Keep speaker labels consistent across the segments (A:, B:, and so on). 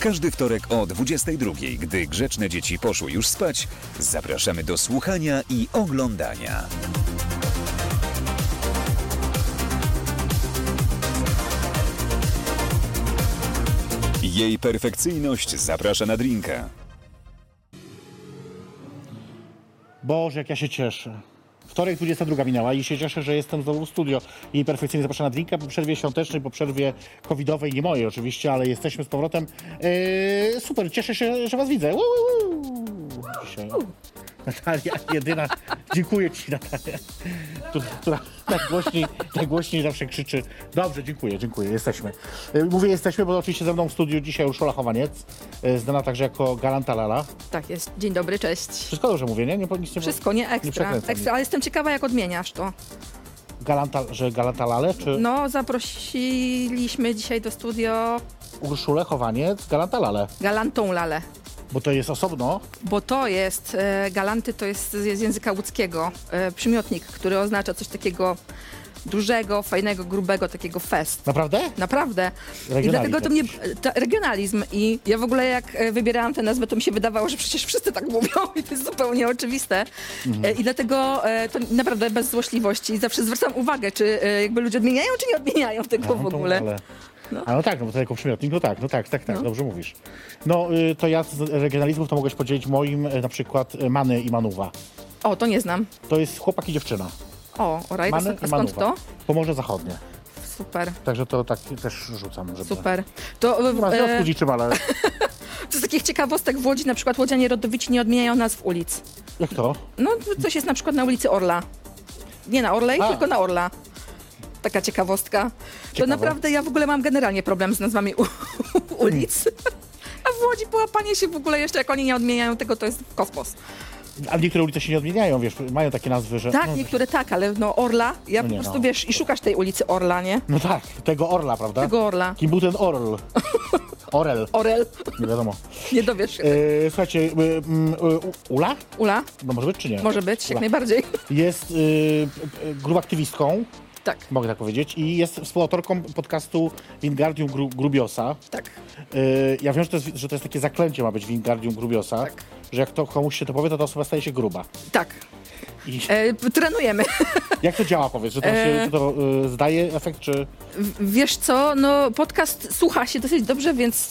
A: Każdy wtorek o 22, gdy grzeczne dzieci poszły już spać, zapraszamy do słuchania i oglądania. Jej perfekcyjność zaprasza na drinka.
B: Boże, jak ja się cieszę. Wtorek 22 minęła i się cieszę, że jestem znowu w studio i perfekcyjnie zapraszam na drinka po przerwie świątecznej, po przerwie covidowej, nie mojej oczywiście, ale jesteśmy z powrotem. Eee, super, cieszę się, że was widzę. Woo. Dzisiaj. Natalia, jedyna. Dziękuję ci, Natalia. Tu- Która najgłośniej, najgłośniej zawsze krzyczy. Dobrze, dziękuję, dziękuję, jesteśmy. E, Mówię jesteśmy, bo oczywiście ze mną w studiu dzisiaj Urszula Chowaniec, e, znana także jako Galanta Lala.
C: Tak jest. Dzień dobry, cześć.
B: Wszystko dobrze mówię, nie? nie, nic nie
C: Wszystko, nie
B: Nie
C: ekstra.
B: przekręcam
C: ekstra ale jestem ciekawa, jak odmieniasz to.
B: Galanta, że Galanta Lale, czy
C: No, zaprosiliśmy dzisiaj do studio
B: Urszulę Chowaniec, Galanta Lale?
C: galantą lalę.
B: Bo to jest osobno.
C: Bo to jest, e, galanty to jest z z języka łódzkiego e, przymiotnik, który oznacza coś takiego dużego, fajnego, grubego, takiego fest.
B: Naprawdę?
C: Naprawdę. I dlatego to mnie.
B: jakiś.
C: Ta, regionalizm. I ja w ogóle jak e, wybierałam tę nazwę, to mi się wydawało, że przecież wszyscy tak mówią i to jest zupełnie oczywiste.
B: Mhm.
C: E, I dlatego e, to naprawdę bez złośliwości. Zawsze zwracam uwagę, czy e, jakby ludzie odmieniają, czy nie odmieniają tego w
B: No to-
C: ogóle.
B: Ale... A no tak, no bo to jako przymiotnik, no tak, no tak, tak, tak, dobrze mówisz. No y, to ja z regionalizmów to mogę się podzielić moim y, na przykład y, Many i Manuwa.
C: O, to nie znam.
B: To jest chłopak i dziewczyna.
C: O, oraj,
B: Many
C: a
B: i
C: skąd
B: Manuwa.
C: to?
B: Pomorze Zachodnie.
C: Super,
B: Także to tak też rzucam, żeby...
C: super. To,
B: Nie ma związku
C: e,
B: z niczym, ale
C: to z takich ciekawostek w Łodzi, na przykład łodzianie rodowici nie odmieniają nazw ulic.
B: jak to?
C: No, coś jest na przykład na ulicy Orla. Nie na Orlej,
B: A.
C: tylko na Orla. Taka ciekawostka. To naprawdę ja w ogóle mam generalnie problem z nazwami u, ulic. A w Łodzi połapanie się w ogóle jeszcze, jak oni nie odmieniają tego, to jest kosmos.
B: A niektóre ulice się nie odmieniają, wiesz, mają takie nazwy, że...
C: Tak,
B: no,
C: niektóre tak, ale no Orla, ja
B: No
C: po prostu
B: no.
C: wiesz i szukasz tej ulicy Orla, nie?
B: no tak, tego Orla, prawda?
C: Tego Orla.
B: Kim był ten Orl? Orel,
C: Orel,
B: nie wiadomo.
C: nie dowiesz się.
B: E, słuchajcie, y, y, U- Ula?
C: Ula,
B: No może być czy nie?
C: może być, jak
B: Ula.
C: najbardziej.
B: Jest y, y, grubaktywistką,
C: Tak,
B: mogę tak powiedzieć, i jest współautorką podcastu Wingardium Gru, Grubiosa.
C: tak.
B: Y, ja wiem, że to, jest, że to jest takie zaklęcie ma być Wingardium Grubiosa,
C: Tak.
B: że jak to komuś się to powie, to ta osoba staje się gruba.
C: Tak.
B: I
C: E, trenujemy.
B: jak to działa, powiedz, to, się,
C: E.
B: czy to y, zdaje efekt, czy...
C: W- Wiesz co, no podcast słucha się dosyć dobrze, więc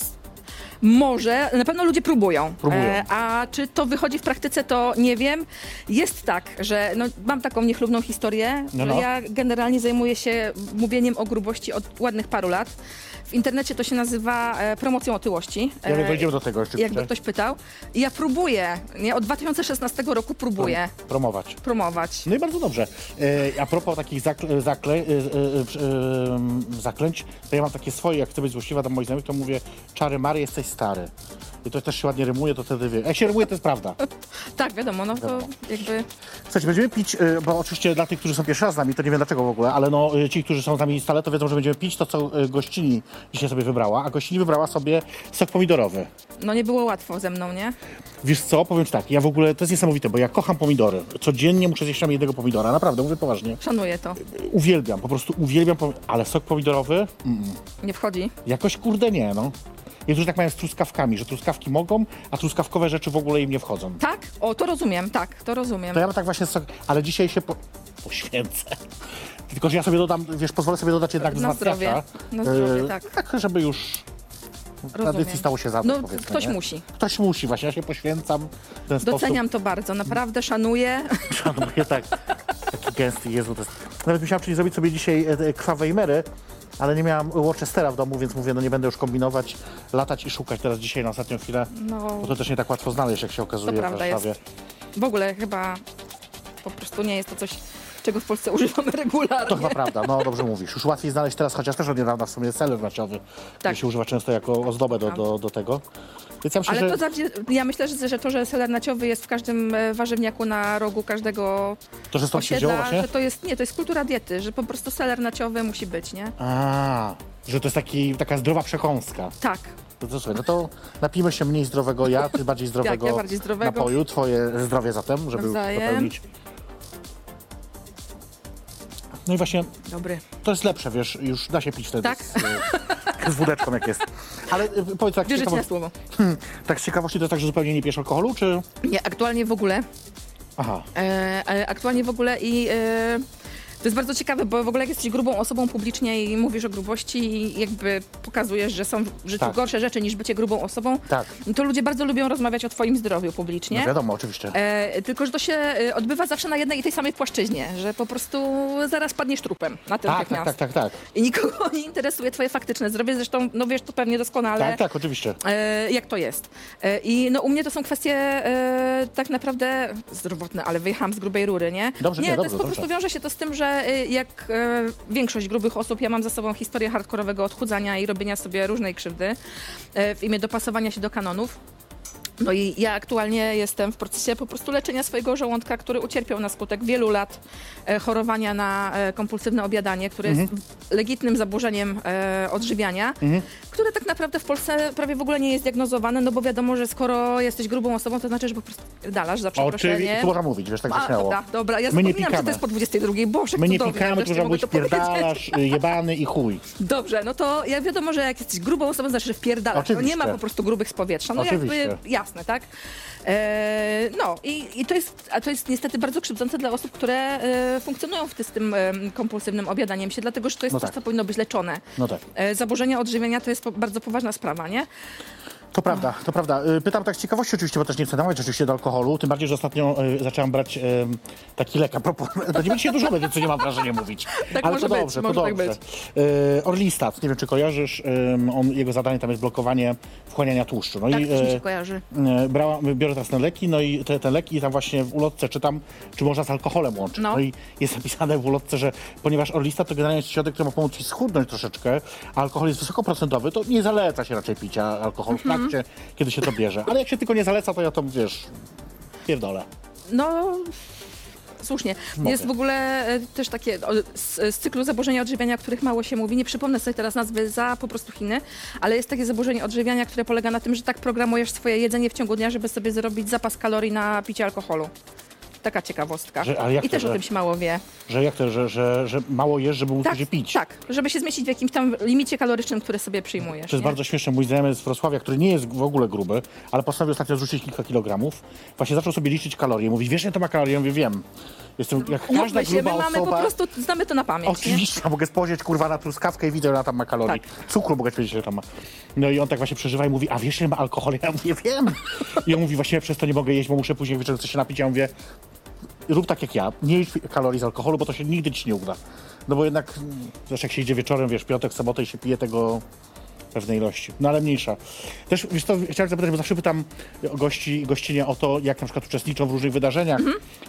C: może, na pewno ludzie próbują. E,
B: Próbują.
C: a czy to wychodzi w praktyce, to nie wiem. Jest tak, że no, mam taką niechlubną historię,
B: No,
C: że
B: no.
C: ja generalnie zajmuję się mówieniem o grubości od ładnych paru lat. W internecie to się nazywa e, promocją otyłości.
B: Ja wiem,
C: E,
B: dojdziemy do tego jeszcze.
C: jakby ktoś pytał. I ja próbuję, nie? Od 2016 roku próbuję
B: Promować.
C: promować.
B: No i bardzo dobrze. E, a propos takich zakle, zakle, e, e, e, e, zaklęć, to ja mam takie swoje, jak chcę być złośliwa do moich znajomych, to mówię czary Mary, jesteś stary. I to też się ładnie rymuje, to wtedy wie. Jak się rymuje, to jest prawda.
C: Tak, wiadomo, no to
B: Wiadomo.
C: jakby...
B: Słuchajcie, będziemy pić, e, bo oczywiście dla tych, którzy są pierwszy raz z nami, to nie wiem dlaczego w ogóle, ale no e, ci, którzy są z nami stale, to wiedzą, że będziemy pić to, co e, gościni dzisiaj sobie wybrała, a gościni wybrała sobie sok pomidorowy.
C: No nie było łatwo ze mną, nie?
B: Wiesz co, powiem ci tak, ja w ogóle, to jest niesamowite, bo ja kocham pomidory. Codziennie muszę zjeść tam jednego pomidora, naprawdę, mówię poważnie.
C: Szanuję to.
B: Uwielbiam, po prostu uwielbiam, pom- ale sok pomidorowy,
C: Nie wchodzi.
B: jakoś kurde nie, no. Niektórzy tak mają z truskawkami, że truskawki mogą, a truskawkowe rzeczy w ogóle im nie wchodzą.
C: Tak? O, to rozumiem, tak, to rozumiem.
B: To ja mam tak właśnie sok, ale dzisiaj się po, poświęcę. Tylko, że ja sobie dodam, wiesz, pozwolę sobie dodać jednak
C: Na zdrowie. Na zdrowie,
B: E,
C: tak.
B: Tak, żeby już tradycji stało się zawód,
C: No,
B: powiedzmy,
C: ktoś
B: nie?
C: musi.
B: Ktoś musi, właśnie, ja się poświęcam w ten
C: Doceniam to bardzo, naprawdę szanuję.
B: sposób. Szanuję, tak. Taki gęsty, Jezu, to jest... Nawet myślałam, czyli zrobić sobie dzisiaj e, e, krwawej mery, ale nie miałam Worcestera w domu, więc mówię, no nie będę już kombinować, latać i szukać teraz dzisiaj na ostatnią chwilę,
C: No,
B: bo to też nie tak łatwo znaleźć, jak się okazuje
C: To
B: w
C: prawda
B: Warszawie.
C: w ogóle chyba po prostu nie jest to coś, czego w Polsce używamy regularnie.
B: To chyba prawda, no dobrze mówisz. Już łatwiej znaleźć teraz, chociaż też od niedawna w sumie seler naciowy,
C: Tak.
B: się używa często jako ozdobę do, do, do tego. Więc ja myślę,
C: Ale
B: że...
C: to znaczy, ja myślę, że, że to, że seler naciowy jest w każdym e, warzywniaku na rogu każdego
B: To, że stąd się wzięło
C: osiedla,
B: właśnie?
C: że to jest, nie, to jest kultura diety, że po prostu seler naciowy musi być, nie?
B: A, że to jest taki, taka zdrowa przekąska.
C: Tak.
B: No to, słuchaj, no to napijmy się mniej zdrowego ja, ty bardziej zdrowego
C: ja bardziej zdrowego.
B: napoju. Twoje zdrowie zatem, żeby
C: Nawzajem.
B: No i właśnie
C: Dobry.
B: to jest lepsze, wiesz, już da się pić wtedy
C: Tak.
B: z, y, z wódeczką jak jest. Ale y, powiedz tak,
C: Wierzyć na słowo.
B: tak z ciekawości to jest tak, że zupełnie nie pijesz alkoholu, czy...
C: Nie, aktualnie w ogóle.
B: Aha,
C: E, e, aktualnie w ogóle i e, to jest bardzo ciekawe, bo w ogóle jak jesteś grubą osobą publicznie i mówisz o grubości i jakby pokazujesz, że są w życiu
B: Tak.
C: gorsze rzeczy niż bycie grubą osobą,
B: tak,
C: to ludzie bardzo lubią rozmawiać o twoim zdrowiu publicznie.
B: no wiadomo, oczywiście.
C: E, tylko, że to się e, odbywa zawsze na jednej i tej samej płaszczyźnie, że po prostu zaraz padniesz trupem na tym
B: Tak, tak, tak, tak, tak.
C: I nikogo nie interesuje twoje faktyczne zdrowie, zresztą no wiesz to pewnie doskonale.
B: Tak, tak, oczywiście.
C: E, jak to jest. E, I no u mnie to są kwestie e, tak naprawdę zdrowotne, ale wyjechałam z grubej rury, nie?
B: Dobrze,
C: nie,
B: nie,
C: to
B: dobrze,
C: jest po
B: dobrze.
C: prostu wiąże się to z tym, że e, jak e, większość grubych osób, ja mam za sobą historię hardkorowego odchudzania i robienia sobie różnej krzywdy e, w imię dopasowania się do kanonów. No i ja aktualnie jestem w procesie po prostu leczenia swojego żołądka, który ucierpiał na skutek wielu lat e, chorowania na e, kompulsywne obiadanie, które
B: Mhm.
C: jest legitnym zaburzeniem e, odżywiania, które tak naprawdę w Polsce prawie w ogóle nie jest diagnozowane, no bo wiadomo, że skoro jesteś grubą osobą, to znaczy, że po prostu dalasz za
B: Oczywiście,
C: przeproszeniem.
B: tu można mówić, wiesz, tak
C: A,
B: śmiało.
C: dobra, dobra, ja
B: My nie
C: zapominam, że to jest po 22. Boże,
B: My nie pikamy, to
C: powiedzieć.
B: pierdalasz, y, jebany i chuj.
C: Dobrze, no to ja wiadomo, że jak jesteś grubą osobą, to znaczy, że wpierdalasz. To nie
B: Oczywiście.
C: ma po prostu grubych z powietrza. No
B: Oczywiście.
C: jakby jasne, tak? E, no i, i to jest, a to jest niestety bardzo krzywdzące dla osób, które e, funkcjonują w ty, z tym e, kompulsywnym obiadaniem się, dlatego że to jest
B: No
C: coś,
B: tak.
C: co powinno być leczone.
B: No tak.
C: E, zaburzenia odżywienia to jest po, bardzo poważna sprawa, nie?
B: To prawda, to prawda. Y, Pytam tak z ciekawości oczywiście, bo też nie chcę namawiać oczywiście do alkoholu, tym bardziej, że ostatnio y, zaczęłam brać y, taki lek, a propos, to nie będzie się dużo będzie, co nie mam wrażenia mówić.
C: Tak
B: Ale to
C: być,
B: dobrze,
C: może
B: to
C: tak
B: dobrze. Y, Orlistat, nie wiem czy kojarzysz, on, jego zadanie tam jest blokowanie wchłaniania tłuszczu. No
C: Tak,
B: i
C: to się
B: y,
C: kojarzy.
B: y, brałam, biorę teraz te leki, no i te, te leki i tam właśnie w ulotce czytam, czy można z alkoholem łączyć.
C: No.
B: No, i jest napisane w ulotce, że ponieważ Orlistat to generalnie jest środek, który ma pomóc ci schudnąć troszeczkę, a alkohol jest wysokoprocentowy, to nie zaleca się raczej picia alkoholu
C: Mhm.
B: Trakcie, kiedy się to bierze. Ale jak się tylko nie zaleca, to ja to, wiesz, pierdolę.
C: No, słusznie.
B: Mogę.
C: Jest w ogóle e, też takie z, z cyklu zaburzenia odżywiania, o których mało się mówi. Nie przypomnę sobie teraz nazwy za po prostu Chiny, ale jest takie zaburzenie odżywiania, które polega na tym, że tak programujesz swoje jedzenie w ciągu dnia, żeby sobie zrobić zapas kalorii na picie alkoholu. Taka ciekawostka.
B: Że- ale jak
C: I
B: to,
C: też
B: że-
C: o tym się mało wie.
B: Że jak to, że, że, że mało jesz, żeby móc
C: Tak,
B: się pić.
C: tak, żeby się zmieścić w jakimś tam limicie kalorycznym, który sobie przyjmujesz.
B: To jest
C: nie?
B: bardzo śmieszne. Mój znajomy z Wrocławia, który nie jest w ogóle gruby, ale postanowił ostatnio zrzucić kilka kilogramów, właśnie zaczął sobie liczyć kalorie. Mówi, wiesz, ile to ma kalorie? Ja mówię, wiem. Jestem jak każda
C: Umówmy się,
B: gruba
C: my mamy
B: osoba.
C: po prostu, znamy to na pamięć. Nie?
B: Oczywiście, ja mogę spojrzeć kurwa na truskawkę i widzę, ile ona tam ma kalorii.
C: Tak.
B: Cukru mogę wiedzieć, ile tam ma. No i on tak właśnie przeżywa i mówi, a wiesz, ile ma alkohol? Ja mówię, wiem. I on mówi, właśnie ja przez to nie mogę jeść, bo muszę później wieczorem coś się napić. Ja mówię, rób tak jak ja, nie jedz kalorii z alkoholu, bo to się nigdy ci nie uda. No bo jednak, mm, zresztą jak się idzie wieczorem, wiesz, piątek, sobotę i się pije tego pewnej ilości. No ale mniejsza. Też, wiesz co, chciałem zapytać, bo zawsze pytam gości, gościnie o to, jak na przykład uczestniczą w różnych wydarzeniach,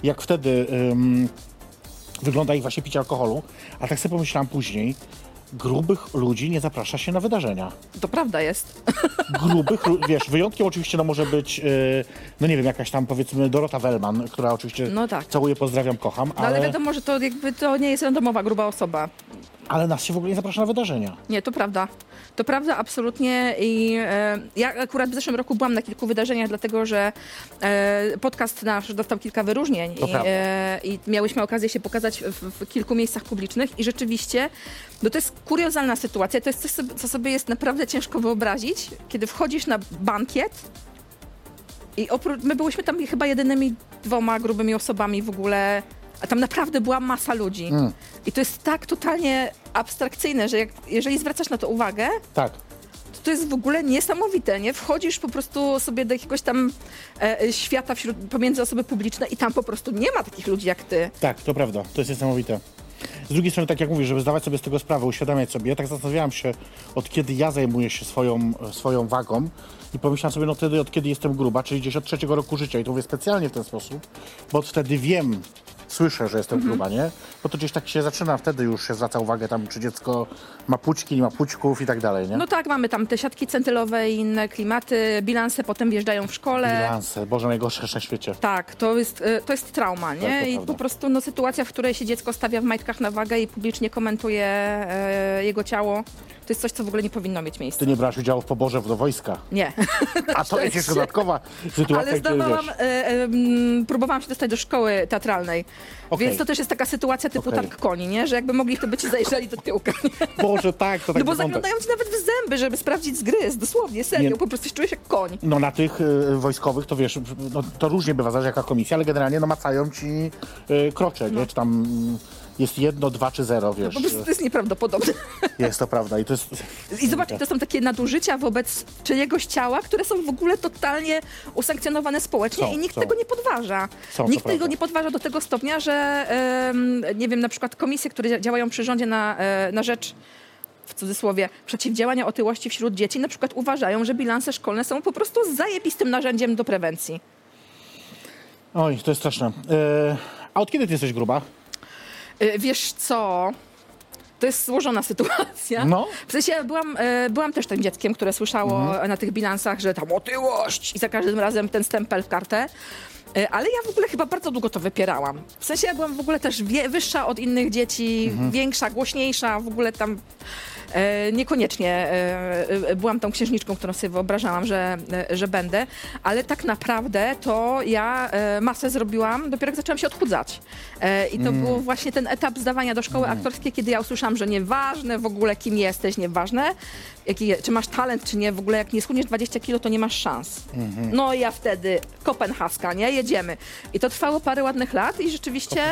B: jak wtedy ym, wygląda ich właśnie picie alkoholu, a tak sobie pomyślałam później, grubych ludzi nie zaprasza się na wydarzenia.
C: To prawda jest.
B: Grubych, wiesz, wyjątkiem oczywiście no może być, yy, no nie wiem, jakaś tam powiedzmy Dorota Wellman, która oczywiście
C: No tak.
B: całuję, pozdrawiam, kocham,
C: No ale
B: ale,
C: wiadomo, że to jakby to nie jest randomowa gruba osoba.
B: Ale nas się w ogóle nie zaprasza na wydarzenia.
C: Nie, to prawda. To prawda, absolutnie. I e, ja akurat w zeszłym roku byłam na kilku wydarzeniach, dlatego że e, podcast nasz dostał kilka wyróżnień i, e, i miałyśmy okazję się pokazać w, w kilku miejscach publicznych i rzeczywiście, no to jest kuriozalna sytuacja. To jest coś, co- sobie jest naprawdę ciężko wyobrazić, kiedy wchodzisz na bankiet i oprócz, my byłyśmy tam chyba jedynymi dwoma grubymi osobami w ogóle, a tam naprawdę była masa ludzi.
B: Mm.
C: I to jest tak totalnie abstrakcyjne, że jak, jeżeli zwracasz na to uwagę,
B: Tak.
C: to, to jest w ogóle niesamowite, nie? Wchodzisz po prostu sobie do jakiegoś tam e, e, świata wśród, pomiędzy osoby publiczne i tam po prostu nie ma takich ludzi jak ty.
B: Tak, to prawda, to jest niesamowite. Z drugiej strony, tak jak mówisz, żeby zdawać sobie z tego sprawę, uświadamiać sobie, ja tak zastanawiałam się, od kiedy ja zajmuję się swoją, swoją wagą i pomyślałam sobie, no wtedy, od kiedy jestem gruba, czyli gdzieś od trzeciego roku życia i to mówię specjalnie w ten sposób, bo od wtedy wiem, słyszę, że jestem
C: Mhm.
B: gruba, nie? Bo to gdzieś tak się zaczyna, wtedy już się zwraca uwagę tam, czy dziecko ma pućki, nie ma pućków i tak dalej, nie?
C: No tak, mamy tam te siatki centylowe i inne klimaty, bilanse potem wjeżdżają w szkole.
B: Bilanse, Boże, najgorsze na świecie.
C: Tak, to jest, e, to jest trauma, nie?
B: Tak,
C: I
B: prawda.
C: po prostu no, sytuacja, w której się dziecko stawia w majtkach na wagę i publicznie komentuje e, jego ciało, to jest coś, co w ogóle nie powinno mieć miejsca.
B: Ty nie brałaś udziału w poborze do wojska.
C: Nie.
B: A to jest jeszcze dodatkowa sytuacja,
C: Ale zdawałam, e, e, próbowałam się dostać do szkoły teatralnej.
B: Okej.
C: Więc to też jest taka sytuacja typu
B: Okej.
C: targ koni, nie? Że jakby mogli, to by ci zajrzeli do tyłka. Nie?
B: Boże, tak, to tak
C: No bo
B: wygląda.
C: zaglądają ci nawet w zęby, żeby sprawdzić zgryz, dosłownie, serio,
B: Nie.
C: po prostu się czujesz jak koń.
B: No na tych y, wojskowych to wiesz, no, to różnie bywa, zależy jaka komisja, ale generalnie no macają ci y, krocze, nie? Czy tam mm, jest jedno, dwa czy zero, wiesz.
C: Po prostu to jest nieprawdopodobne.
B: Jest to prawda i to jest...
C: I zobaczcie, to są takie nadużycia wobec czyjegoś ciała, które są w ogóle totalnie usankcjonowane społecznie
B: Są,
C: i nikt
B: są.
C: tego nie podważa.
B: Są,
C: nikt tego
B: prawda.
C: nie podważa do tego stopnia, że nie wiem, na przykład komisje, które dzia- działają przy rządzie na, e, na rzecz w cudzysłowie, przeciwdziałania otyłości wśród dzieci, na przykład uważają, że bilanse szkolne są po prostu zajebistym narzędziem do prewencji.
B: Oj, to jest straszne. Y, a od kiedy ty jesteś gruba?
C: E, Wiesz co? To jest złożona sytuacja.
B: No.
C: W sensie byłam, e, byłam też tym dzieckiem, które słyszało
B: Mhm.
C: na tych bilansach, że tam otyłość i za każdym razem ten stempel w kartę. E, Ale ja w ogóle chyba bardzo długo to wypierałam. W sensie ja byłam w ogóle też wie, wyższa od innych dzieci,
B: Mhm.
C: większa, głośniejsza, w ogóle tam niekoniecznie e, e, byłam tą księżniczką, którą sobie wyobrażałam, że, e, że będę, ale tak naprawdę to ja e, masę zrobiłam dopiero jak zaczęłam się odchudzać. E, I to
B: Mm.
C: był właśnie ten etap zdawania do szkoły aktorskiej, kiedy ja usłyszałam, że nieważne w ogóle kim jesteś, nieważne jaki, czy masz talent, czy nie, w ogóle jak nie schudniesz 20 kilo, to nie masz szans.
B: Mhm.
C: No i ja wtedy, Kopenhaska, nie, jedziemy. I to trwało parę ładnych lat i rzeczywiście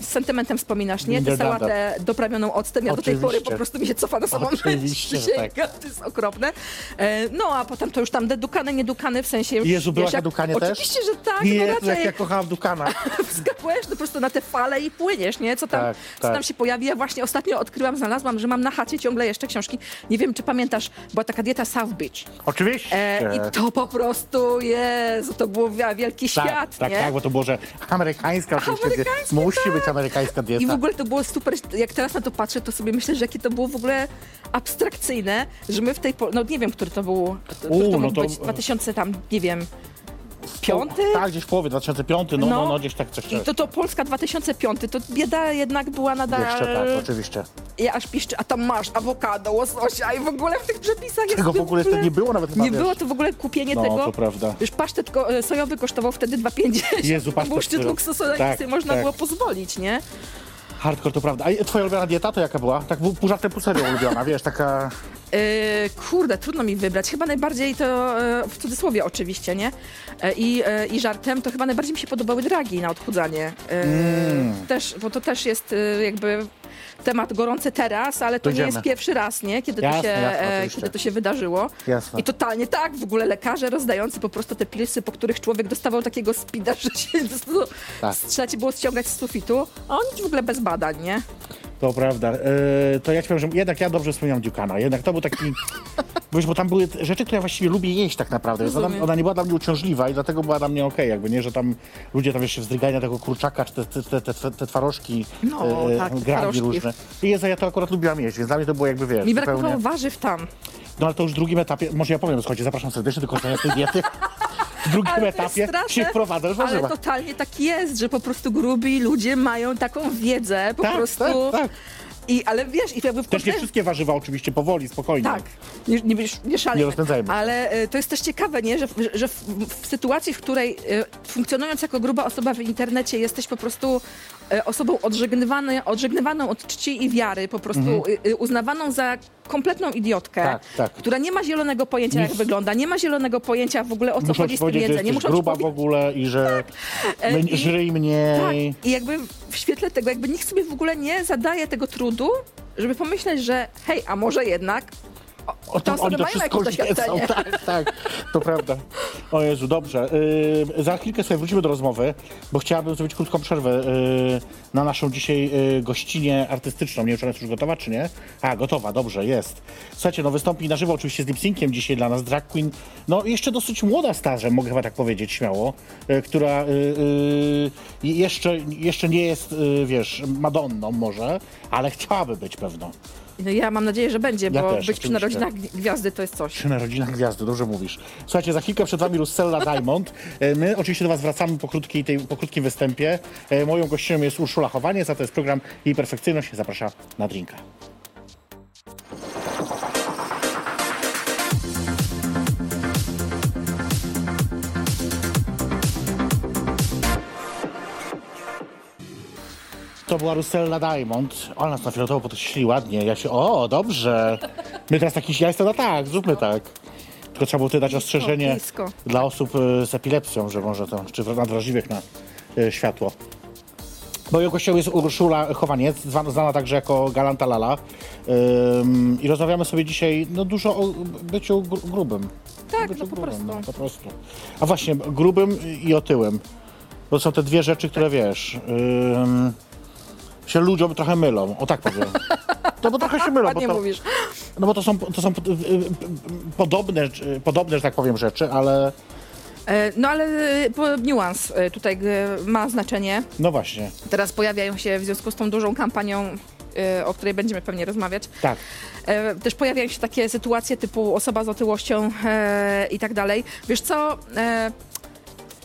C: z sentymentem wspominasz, nie? Tę
B: Niederlanda.
C: sałatę doprawioną octem, ja do tej pory
B: Oczywiście.
C: po prostu mi się cofa na samą myśl.
B: Oczywiście, że tak.
C: To jest okropne. E, No, a potem to już tam dedukane, niedukane, w sensie już...
B: Jezu, byłaś na Dukanie też?
C: Oczywiście, że tak, no
B: Jezu, jak
C: raczej
B: ja kochałam Dukana.
C: wskakujesz no po prostu na te fale i płyniesz, nie? Co tam,
B: Tak,
C: co
B: tak.
C: tam się pojawi. Ja właśnie ostatnio odkryłam, znalazłam, że mam na chacie ciągle jeszcze książki. Nie wiem, czy pamiętasz, była taka dieta South Beach.
B: Oczywiście.
C: E, I to po prostu, Jezu, to był wi- wielki
B: tak,
C: świat,
B: tak,
C: nie?
B: tak, bo to było, że amerykańska oczywiście.
C: Amerykańska,
B: musi być amerykańska dieta.
C: I w ogóle to było super, jak teraz na to patrzę, to sobie myślę, że jakie to było w ogóle abstrakcyjne, że my w tej, no nie wiem, który to był, który
B: U,
C: to
B: no
C: mógł
B: to-
C: być, 2000 tam, nie wiem, piąty?
B: Tak, gdzieś w połowie 2005, no, no, no, gdzieś tak coś.
C: I to, to Polska 2005, to bieda jednak była nadal...
B: Jeszcze tak, oczywiście.
C: Ja aż piszczy, a tam masz awokado, łososia i w ogóle w tych przepisach jest...
B: Tego w ogóle nie było nawet chyba,
C: Nie
B: wiesz.
C: było to w ogóle kupienie
B: No,
C: tego.
B: to prawda.
C: Już pasztet ko- e, sojowy kosztował wtedy 2,50.
B: Jezu,
C: To
B: pasztet
C: był szczyt
B: sojowy.
C: luksusu, na
B: Tak,
C: sobie można
B: tak.
C: było pozwolić, nie?
B: Hardcore to prawda. A twoja ulubiona dieta to jaka była? Tak pół pół żartem, pół serio ulubiona, wiesz, taka...
C: E, kurde, trudno mi wybrać. Chyba najbardziej to, e, w cudzysłowie oczywiście, nie? E, I, e, I żartem to chyba najbardziej mi się podobały dragi na odchudzanie. E,
B: Mm.
C: Też, bo to też jest e, jakby temat gorący teraz, ale to
B: Dojdziemy.
C: nie jest pierwszy raz, nie? Kiedy,
B: Jasne,
C: to, się,
B: jasne,
C: e, kiedy to się wydarzyło.
B: Jasne.
C: I totalnie tak, w ogóle lekarze rozdający po prostu te pilsy, po których człowiek dostawał takiego spida, że się
B: Tak.
C: trzeba ci było ściągać z sufitu, a oni w ogóle bez badań, nie?
B: To prawda. E, to ja ci powiem, że jednak ja dobrze wspominam Dukana. Jednak to był taki... Wiesz, bo tam były rzeczy, które ja właściwie lubię jeść tak naprawdę. Ona, ona nie była dla mnie uciążliwa i dlatego była dla mnie okej, jakby nie, że tam ludzie tam wiesz, się wzdrygają na tego kurczaka, czy te, te, te, te, te twarożki,
C: No,
B: e,
C: tak,
B: gragi
C: twarożki.
B: różne. I Jezu, ja to akurat lubiłam jeść, więc dla mnie to było jakby, wiesz,
C: Mi
B: zupełnie...
C: brakowało warzyw tam.
B: No ale to już w drugim etapie, może ja powiem, słuchajcie, zapraszam serdecznie do kończenia tej diety. W drugim etapie
C: straszne,
B: się wprowadza już
C: Ale
B: warzywa.
C: totalnie tak jest, że po prostu grubi ludzie mają taką wiedzę, po
B: Tak,
C: prostu...
B: tak, tak.
C: I, ale wiesz, i jakby w
B: Też nie wszystkie warzywa oczywiście, powoli, spokojnie.
C: Tak, nie, nie, nie szalejmy.
B: Nie rozpędzajmy.
C: Ale e, to jest też ciekawe, nie? Że, w- że w, w sytuacji, w której e, funkcjonując jako gruba osoba w internecie jesteś po prostu osobą odżegnywaną, od czci i wiary, po prostu e, e, uznawaną za kompletną idiotkę,
B: Mhm. Tak, tak.
C: która nie ma zielonego pojęcia, jak
B: Nic.
C: wygląda, nie ma zielonego pojęcia w ogóle o co
B: Muszą
C: chodzi z tym jedzeniem. Muszą
B: gruba w
C: powie-
B: ogóle i że
C: E,
B: my,
C: i-
B: żyj mniej.
C: Tak, i jakby w świetle tego, jakby nikt sobie w ogóle nie zadaje tego trudu, żeby pomyśleć, że hej, a może jednak
B: O,
C: osoby
B: oni to
C: mają
B: wszystko
C: jakieś
B: wiedzą,
C: doświadczenie.
B: tak, tak, to prawda. O Jezu, dobrze. Yy, za chwilkę sobie wrócimy do rozmowy, bo chciałabym zrobić krótką przerwę yy, na naszą dzisiaj yy, gościnę artystyczną. Nie wiem, czy ona jest już gotowa, czy nie? A, gotowa, dobrze, jest. Słuchajcie, no wystąpi na żywo oczywiście z lip-synciem dzisiaj dla nas drag queen. No jeszcze dosyć młoda starzem, mogę chyba tak powiedzieć śmiało, yy, która yy, yy, jeszcze, jeszcze nie jest, yy, wiesz, Madonną może, ale chciałaby być pewno.
C: No ja mam nadzieję, że będzie,
B: Ja
C: bo
B: też,
C: być przy
B: oczywiście.
C: narodzinach gwi- gwiazdy to jest coś.
B: Czy narodzina gwiazdy, dobrze mówisz. Słuchajcie, za chwilkę przed wami Russella Diamond. E, My oczywiście do was wracamy po, krótkiej, tej, po krótkim występie. E, Moją gościem jest Urszula Chowaniec, a to jest program Jej Perfekcyjność. Zaprasza na drinka. To była Russella Diamond. Ona nas na fioletowo podkreślili ładnie. Ja się, o, dobrze. My teraz taki, ja jestem na tak, zróbmy tak. Tylko trzeba było tutaj dać ostrzeżenie
C: blisko.
B: dla osób y, z epilepsją, że może to, czy nadwrażliwych na y, światło. Moją gością jest Urszula Chowaniec, zwana, znana także jako Galanta Lala. Ym, I rozmawiamy sobie dzisiaj no, dużo o byciu gru- grubym.
C: Tak,
B: byciu
C: no po prostu.
B: No, po prostu. A właśnie, grubym i otyłym. To są te dwie rzeczy, które wiesz, ym, się ludziom trochę mylą. O tak powiem. No bo trochę się mylą. Bo to,
C: mówisz.
B: no bo to są, to są y, y, y, podobne, podobne, że tak powiem, rzeczy, ale
C: E, No ale niuans tutaj ma znaczenie.
B: no właśnie.
C: Teraz pojawiają się w związku z tą dużą kampanią, o której będziemy pewnie rozmawiać.
B: Tak.
C: E, Też pojawiają się takie sytuacje typu osoba z otyłością e, i tak dalej. Wiesz co? E,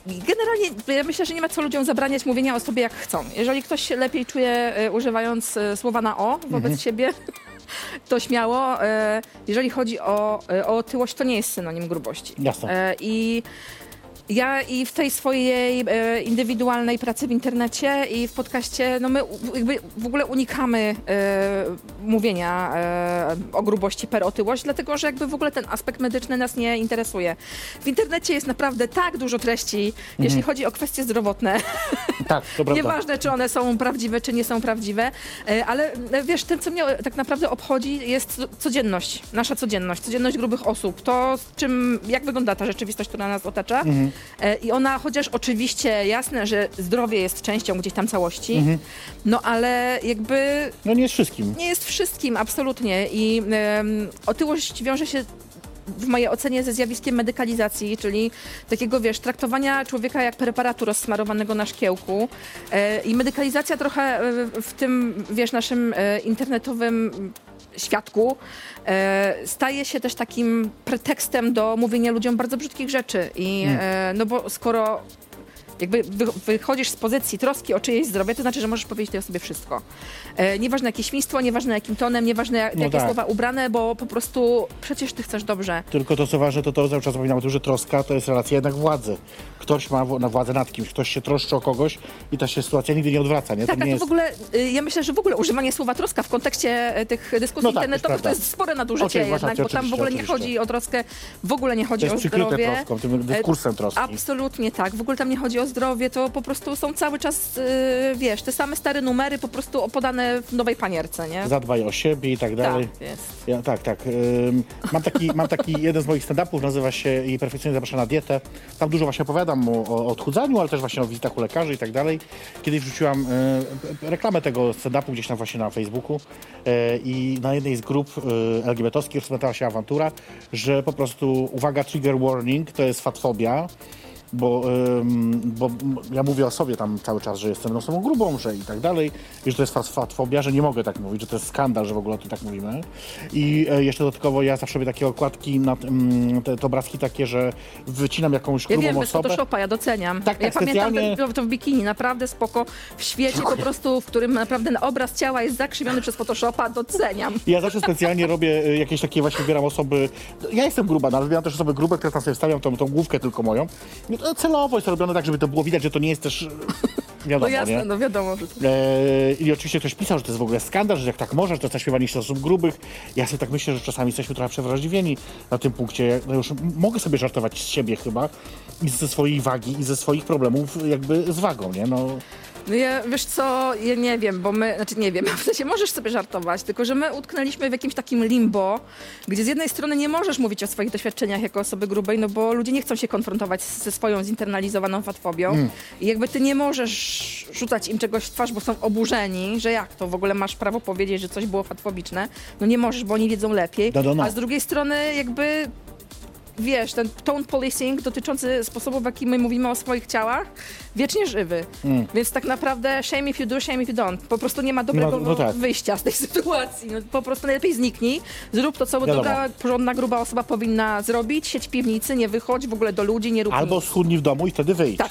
C: Generalnie ja myślę, że nie ma co ludziom zabraniać mówienia o sobie jak chcą. Jeżeli ktoś się lepiej czuje e, używając e, słowa na o wobec
B: Mhm.
C: siebie, to śmiało. E, Jeżeli chodzi o, o otyłość, to nie jest synonim grubości.
B: Jasne.
C: E, I ja i w tej swojej e, indywidualnej pracy w internecie i w podcaście, no my u- jakby w ogóle unikamy e, mówienia e, o grubości per otyłość, dlatego że jakby w ogóle ten aspekt medyczny nas nie interesuje. W internecie jest naprawdę tak dużo treści, jeśli chodzi o kwestie zdrowotne,
B: Tak, to prawda.
C: Nieważne, czy one są prawdziwe, czy nie są prawdziwe, e, ale e, wiesz, tym, co mnie tak naprawdę obchodzi, jest co- codzienność, nasza codzienność, codzienność grubych osób. To, z czym, jak wygląda ta rzeczywistość, która nas otacza. E, I ona, chociaż oczywiście jasne, że zdrowie jest częścią gdzieś tam całości, no ale jakby
B: No nie jest wszystkim.
C: nie jest wszystkim, absolutnie. I em, otyłość wiąże się w mojej ocenie ze zjawiskiem medykalizacji, czyli takiego, wiesz, traktowania człowieka jak preparatu rozsmarowanego na szkiełku. E, I medykalizacja trochę e, w tym, wiesz, naszym e, internetowym świadku e, staje się też takim pretekstem do mówienia ludziom bardzo brzydkich rzeczy. I e, no bo skoro jakby wy, wychodzisz z pozycji troski o czyjeś zdrowie, to znaczy, że możesz powiedzieć tej osobie wszystko. E, nieważne jakie świństwo, nieważne jakim tonem, nieważne jak,
B: No
C: jakie
B: tak.
C: słowa ubrane, bo po prostu przecież ty chcesz dobrze.
B: Tylko to, co ważne, to to cały czas zapominamy o tym, że troska to jest relacja jednak władzy. Ktoś ma władzę nad kimś, ktoś się troszczy o kogoś i ta się sytuacja nigdy nie odwraca, nie?
C: Tak, a
B: nie
C: to
B: jest...
C: w ogóle, y, ja myślę, że w ogóle używanie słowa troska w kontekście e, tych dyskusji
B: No tak,
C: internetowych
B: to
C: jest spore nadużycie
B: Oczywiście,
C: jednak, bo tam w
B: oczywiście,
C: ogóle nie chodzi o troskę, w ogóle nie chodzi
B: To jest
C: o
B: przykryte
C: zdrowie.
B: troską, tym dyskursem troski.
C: Absolutnie tak. W ogóle tam nie chodzi o zdrowie, to po prostu są cały czas, y, wiesz, te same stare numery po prostu podane w nowej panierce, nie?
B: Zadbaj o siebie i tak dalej.
C: Tak, jest.
B: Ja, tak, tak. Ym, mam, taki, mam taki jeden z moich stand-upów, nazywa się Jej perfekcyjnie zaprasza na dietę. Tam dużo właśnie opowiadam o, o odchudzaniu, ale też właśnie o wizytach u lekarzy i tak dalej. Kiedyś wrzuciłam y, reklamę tego stand-upu gdzieś tam właśnie na Facebooku y, i na jednej z grup y, LGBT-owskich rozpoczęła się awantura, że po prostu, uwaga, trigger warning, to jest fatfobia. Bo, ym, bo ja mówię o sobie tam cały czas, że jestem osobą grubą, że i tak dalej, i że to jest fat- fatfobia, że nie mogę tak mówić, że to jest skandal, że w ogóle o tym tak mówimy. I e, jeszcze dodatkowo ja zawsze robię takie okładki, na, mm, te, te obrazki takie, że wycinam jakąś
C: Ja
B: grubą
C: wiem,
B: osobę.
C: Photoshopa, ja doceniam.
B: Tak,
C: ja
B: tak,
C: pamiętam
B: specjalnie-
C: ten, to w bikini, naprawdę spoko. W świecie po prostu, w którym naprawdę obraz ciała jest zakrzywiony przez Photoshopa, doceniam.
B: Ja zawsze specjalnie robię e, jakieś takie właśnie, wybieram osoby, ja jestem gruba, no, ale wybieram też osoby grube, które tam sobie wstawiam tą, tą główkę tylko moją. I to celowo jest to robione tak, żeby to było widać, że to nie jest też wiadomo,
C: No jasne,
B: nie?
C: no wiadomo.
B: E, I oczywiście ktoś pisał, że to jest w ogóle skandal, że jak tak możesz, to zaśpiewanie się osób grubych. Ja sobie tak myślę, że czasami jesteśmy trochę przewrażliwieni na tym punkcie. No już mogę sobie żartować z siebie chyba i ze swojej wagi i ze swoich problemów jakby z wagą, nie? No,
C: No ja, wiesz co, ja nie wiem, bo my, znaczy nie wiem, w sensie możesz sobie żartować, tylko że my utknęliśmy w jakimś takim limbo, gdzie z jednej strony nie możesz mówić o swoich doświadczeniach jako osoby grubej, no bo ludzie nie chcą się konfrontować ze swoją zinternalizowaną fatfobią.
B: Mm.
C: i jakby ty nie możesz rzucać im czegoś w twarz, bo są oburzeni, że jak to, w ogóle masz prawo powiedzieć, że coś było fatfobiczne, no nie możesz, bo oni wiedzą lepiej,
B: No,
C: a z drugiej strony jakby wiesz, ten tone policing dotyczący sposobu, w jaki my mówimy o swoich ciałach, wiecznie żywy.
B: Mm.
C: Więc tak naprawdę shame if you do, shame if you don't. Po prostu nie ma dobrego
B: No- no tak.
C: wyjścia z tej sytuacji. No, po prostu najlepiej zniknij, zrób to, co
B: Wiadomo.
C: dobra, porządna, gruba osoba powinna zrobić, siedź w piwnicy, nie wychodź w ogóle do ludzi, nie rób
B: albo
C: nic.
B: schudnij w domu i wtedy wyjdź.
C: Tak.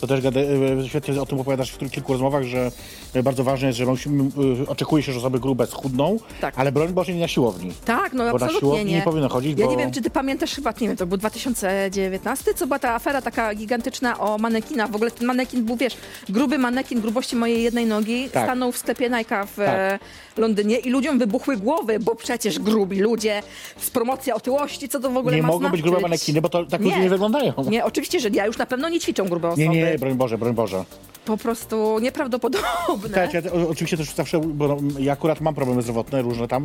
B: To też gada, e, świetnie o tym opowiadasz w kilku rozmowach, że e, bardzo ważne jest, że musimy, e, oczekuje się, że osoby grube schudną,
C: Tak.
B: ale broń Boże nie na siłowni.
C: Tak, no
B: Bo na
C: absolutnie
B: siłowni
C: nie.
B: nie powinno chodzić,
C: Ja
B: bo-
C: nie wiem, czy ty pamiętasz, chyba, nie wiem, to był 2019, co była ta afera taka gigantyczna o manekinach. W ogóle ten manekin był, wiesz, gruby manekin grubości mojej jednej nogi,
B: Tak.
C: stanął w sklepie Nike'a w
B: Tak.
C: Londynie i ludziom wybuchły głowy, bo przecież grubi ludzie z promocji otyłości, co to w ogóle
B: Nie
C: ma
B: mogą być grube manekiny, bo to tak
C: Nie.
B: ludzie nie wyglądają.
C: Nie, oczywiście, że nie. Ja już na pewno nie ćwiczą grube osoby.
B: Nie, nie, broń Boże, broń Boże.
C: Po prostu nieprawdopodobne.
B: Tak, ja oczywiście też zawsze, bo no, ja akurat mam problemy zdrowotne różne tam,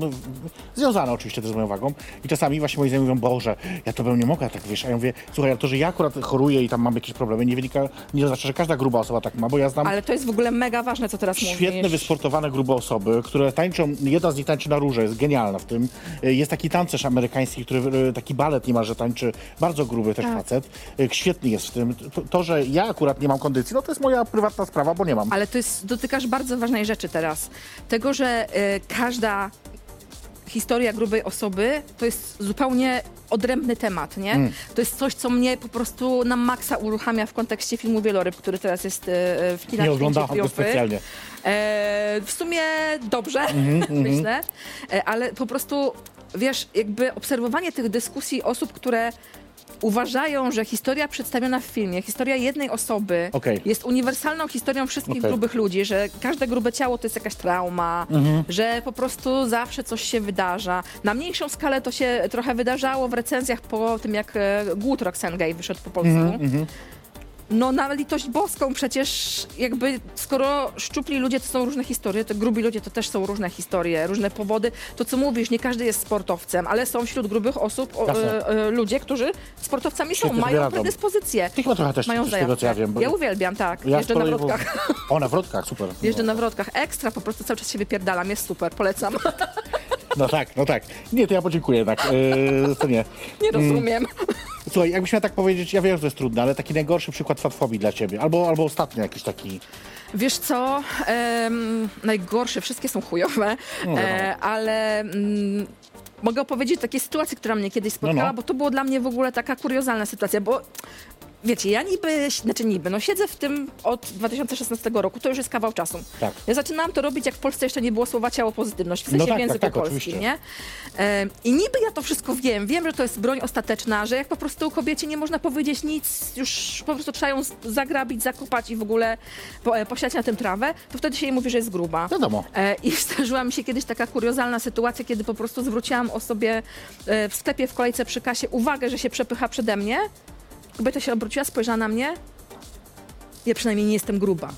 B: związane oczywiście też z moją wagą i czasami właśnie moi znajomi mówią, Boże, ja to bym nie mogła tak, wiesz, a ja mówię, słuchaj, to, że ja akurat choruję i tam mam jakieś problemy, nie wynika, nie oznacza, że każda gruba osoba tak ma, bo ja znam
C: Ale to jest w ogóle mega ważne, co teraz
B: świetne,
C: mówisz.
B: wysportowane grube osoby, które tańczą, jedna z nich tańczy na róże, jest genialna w tym. Y, Jest taki tancerz amerykański, który y, taki balet niemalże tańczy, bardzo gruby też
C: Tak.
B: facet, y, świetny jest w tym. To, że ja akurat nie mam kondycji, no to jest moja prywatna sprawa, bo nie mam.
C: Ale to jest, dotykasz bardzo ważnej rzeczy teraz. Tego, że y, każda historia grubej osoby to jest zupełnie odrębny temat, nie?
B: Mm.
C: To jest coś, co mnie po prostu na maksa uruchamia w kontekście filmu Wieloryb, który teraz jest w kinach
B: Nie oglądałam go specjalnie.
C: E, w sumie dobrze,
B: Mhm,
C: myślę, e, ale po prostu, wiesz, jakby obserwowanie tych dyskusji osób, które uważają, że historia przedstawiona w filmie, historia jednej osoby
B: Okej.
C: jest uniwersalną historią wszystkich
B: Okej.
C: grubych ludzi, że każde grube ciało to jest jakaś trauma,
B: Mhm.
C: że po prostu zawsze coś się wydarza. Na mniejszą skalę to się trochę wydarzało w recenzjach po tym, jak e, Głód Roxane Gay wyszedł po polsku.
B: Mhm,
C: No na litość boską przecież jakby skoro szczupli ludzie to są różne historie, to grubi ludzie to też są różne historie, różne powody. To co mówisz, nie każdy jest sportowcem, ale są wśród grubych osób o, e, e, ludzie, którzy sportowcami są, mają
B: radzą.
C: predyspozycje.
B: Ty chyba trochę też
C: Mają
B: z tego, co ja wiem. bo-
C: Ja uwielbiam, tak.
B: Ja
C: Jeżdżę na
B: kolei-
C: wrotkach.
B: O, na wrotkach, super.
C: Jeżdżę na wrotkach. Ekstra, po prostu cały czas się wypierdalam, jest super, polecam.
B: no tak, no tak. Nie, to ja podziękuję jednak. Yy, to nie.
C: Nie rozumiem.
B: Słuchaj, jakbyś miał tak powiedzieć, ja wiem, że to jest trudne, ale taki najgorszy przykład fatfobii dla ciebie. Albo, albo ostatnio jakiś taki.
C: Wiesz co, najgorsze, wszystkie są chujowe,
B: No wiadomo.
C: e, ale mm, mogę opowiedzieć o takiej sytuacji, która mnie kiedyś spotkała,
B: No, no.
C: bo to było dla mnie w ogóle taka kuriozalna sytuacja, bo wiecie, ja niby, znaczy niby, no siedzę w tym od 2016 roku, to już jest kawał czasu.
B: Tak.
C: Ja zaczynałam to robić, jak w Polsce jeszcze nie było słowa ciało pozytywność, w sensie
B: No tak,
C: w języku
B: tak, tak,
C: polskim,
B: oczywiście.
C: nie? E, I niby ja to wszystko wiem, wiem, że to jest broń ostateczna, że jak po prostu kobiecie nie można powiedzieć nic, już po prostu trzeba ją z- zagrabić, zakopać i w ogóle po, e, posiać na tym trawę, to wtedy się jej mówi, że jest gruba.
B: Wiadomo.
C: E, I zdarzyła mi się kiedyś taka kuriozalna sytuacja, kiedy po prostu zwróciłam osobie e, w sklepie w kolejce przy kasie uwagę, że się przepycha przede mnie. Kobieta się obróciła, spojrzała na mnie. Ja przynajmniej nie jestem gruba.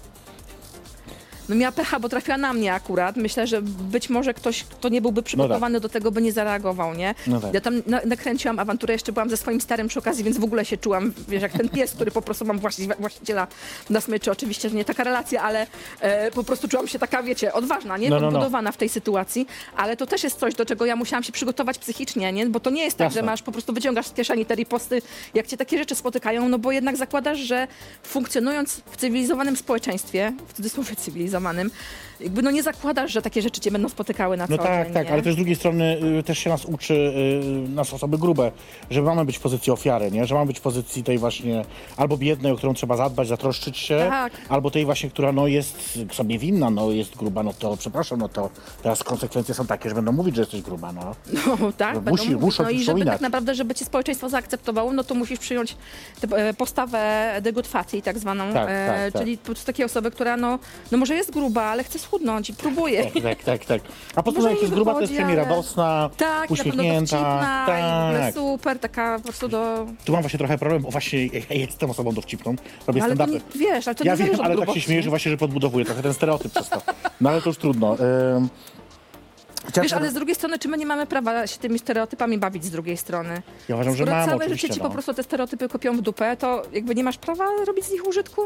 C: No miała pecha, bo trafiła na mnie akurat. Myślę, że być może ktoś, kto nie byłby przygotowany do tego, by nie zareagował, nie?
B: No tak.
C: Ja tam na, nakręciłam awanturę, jeszcze byłam ze swoim starym przy okazji, więc w ogóle się czułam, wiesz, jak ten pies, który po prostu mam właści, właściciela na smyczy. Oczywiście, że nie taka relacja, ale e, po prostu czułam się taka, wiecie, odważna, nie?
B: No, no, no.
C: W tej sytuacji, ale to też jest coś, do czego ja musiałam się przygotować psychicznie, nie? Bo to nie jest tak,
B: Jasne.
C: że masz po prostu wyciągasz z kieszeni te riposty, jak cię takie rzeczy spotykają, no bo jednak zakładasz, że funkcjonując w cywilizowanym społeczeństwie, w cudzysłowie cywilizowanym, zorganizowanym, jakby no nie zakładasz, że takie rzeczy cię będą spotykały na
B: No
C: co
B: tak,
C: dzień,
B: tak,
C: nie?
B: ale też z drugiej strony y, też się nas uczy, y, nas osoby grube, że mamy być w pozycji ofiary, nie? Że mamy być w pozycji tej właśnie albo biednej, o którą trzeba zadbać, zatroszczyć się,
C: Tak.
B: albo tej właśnie, która no jest sobie winna, no jest gruba, no to przepraszam, no to teraz konsekwencje są takie, że będą mówić, że jesteś gruba, no.
C: No tak,
B: No,
C: będą
B: musi-
C: mówić.
B: muszą
C: no
B: ci
C: i żeby
B: przypominać.
C: tak naprawdę, żeby cię społeczeństwo zaakceptowało, no to musisz przyjąć tę e, postawę fatty, tak zwaną,
B: Tak,
C: e,
B: tak, tak.
C: czyli po prostu takiej osoby, która no, no może jest gruba, ale chce schudnąć i próbuje.
B: Tak, tak, tak. A poza
C: Może
B: tym, jak
C: nie
B: jest gruba, to jest
C: wychodzi,
B: przynajmniej
C: ale-
B: radosna,
C: Tak, na pewno
B: uśmiechnięta.
C: dowcipna
B: Tak.
C: super, taka po prostu do...
B: Tu mam właśnie trochę problem, bo właśnie ja jestem osobą dowcipną, robię
C: ale to
B: stand-upy.
C: nie, wiesz, ale to
B: Ja
C: nie
B: wiem,
C: zależy od
B: ale tak się
C: grubości.
B: śmieję, że właśnie, że podbudowuję trochę ten stereotyp przez to. No ale to już trudno. Ym... Chciałem-
C: Wiesz, ale z drugiej strony, czy my nie mamy prawa się tymi stereotypami bawić z drugiej strony?
B: Ja uważam, że
C: Skoro
B: mam
C: całe życie ci
B: no.
C: po prostu te stereotypy kopią w dupę, to jakby nie masz prawa robić z nich użytku?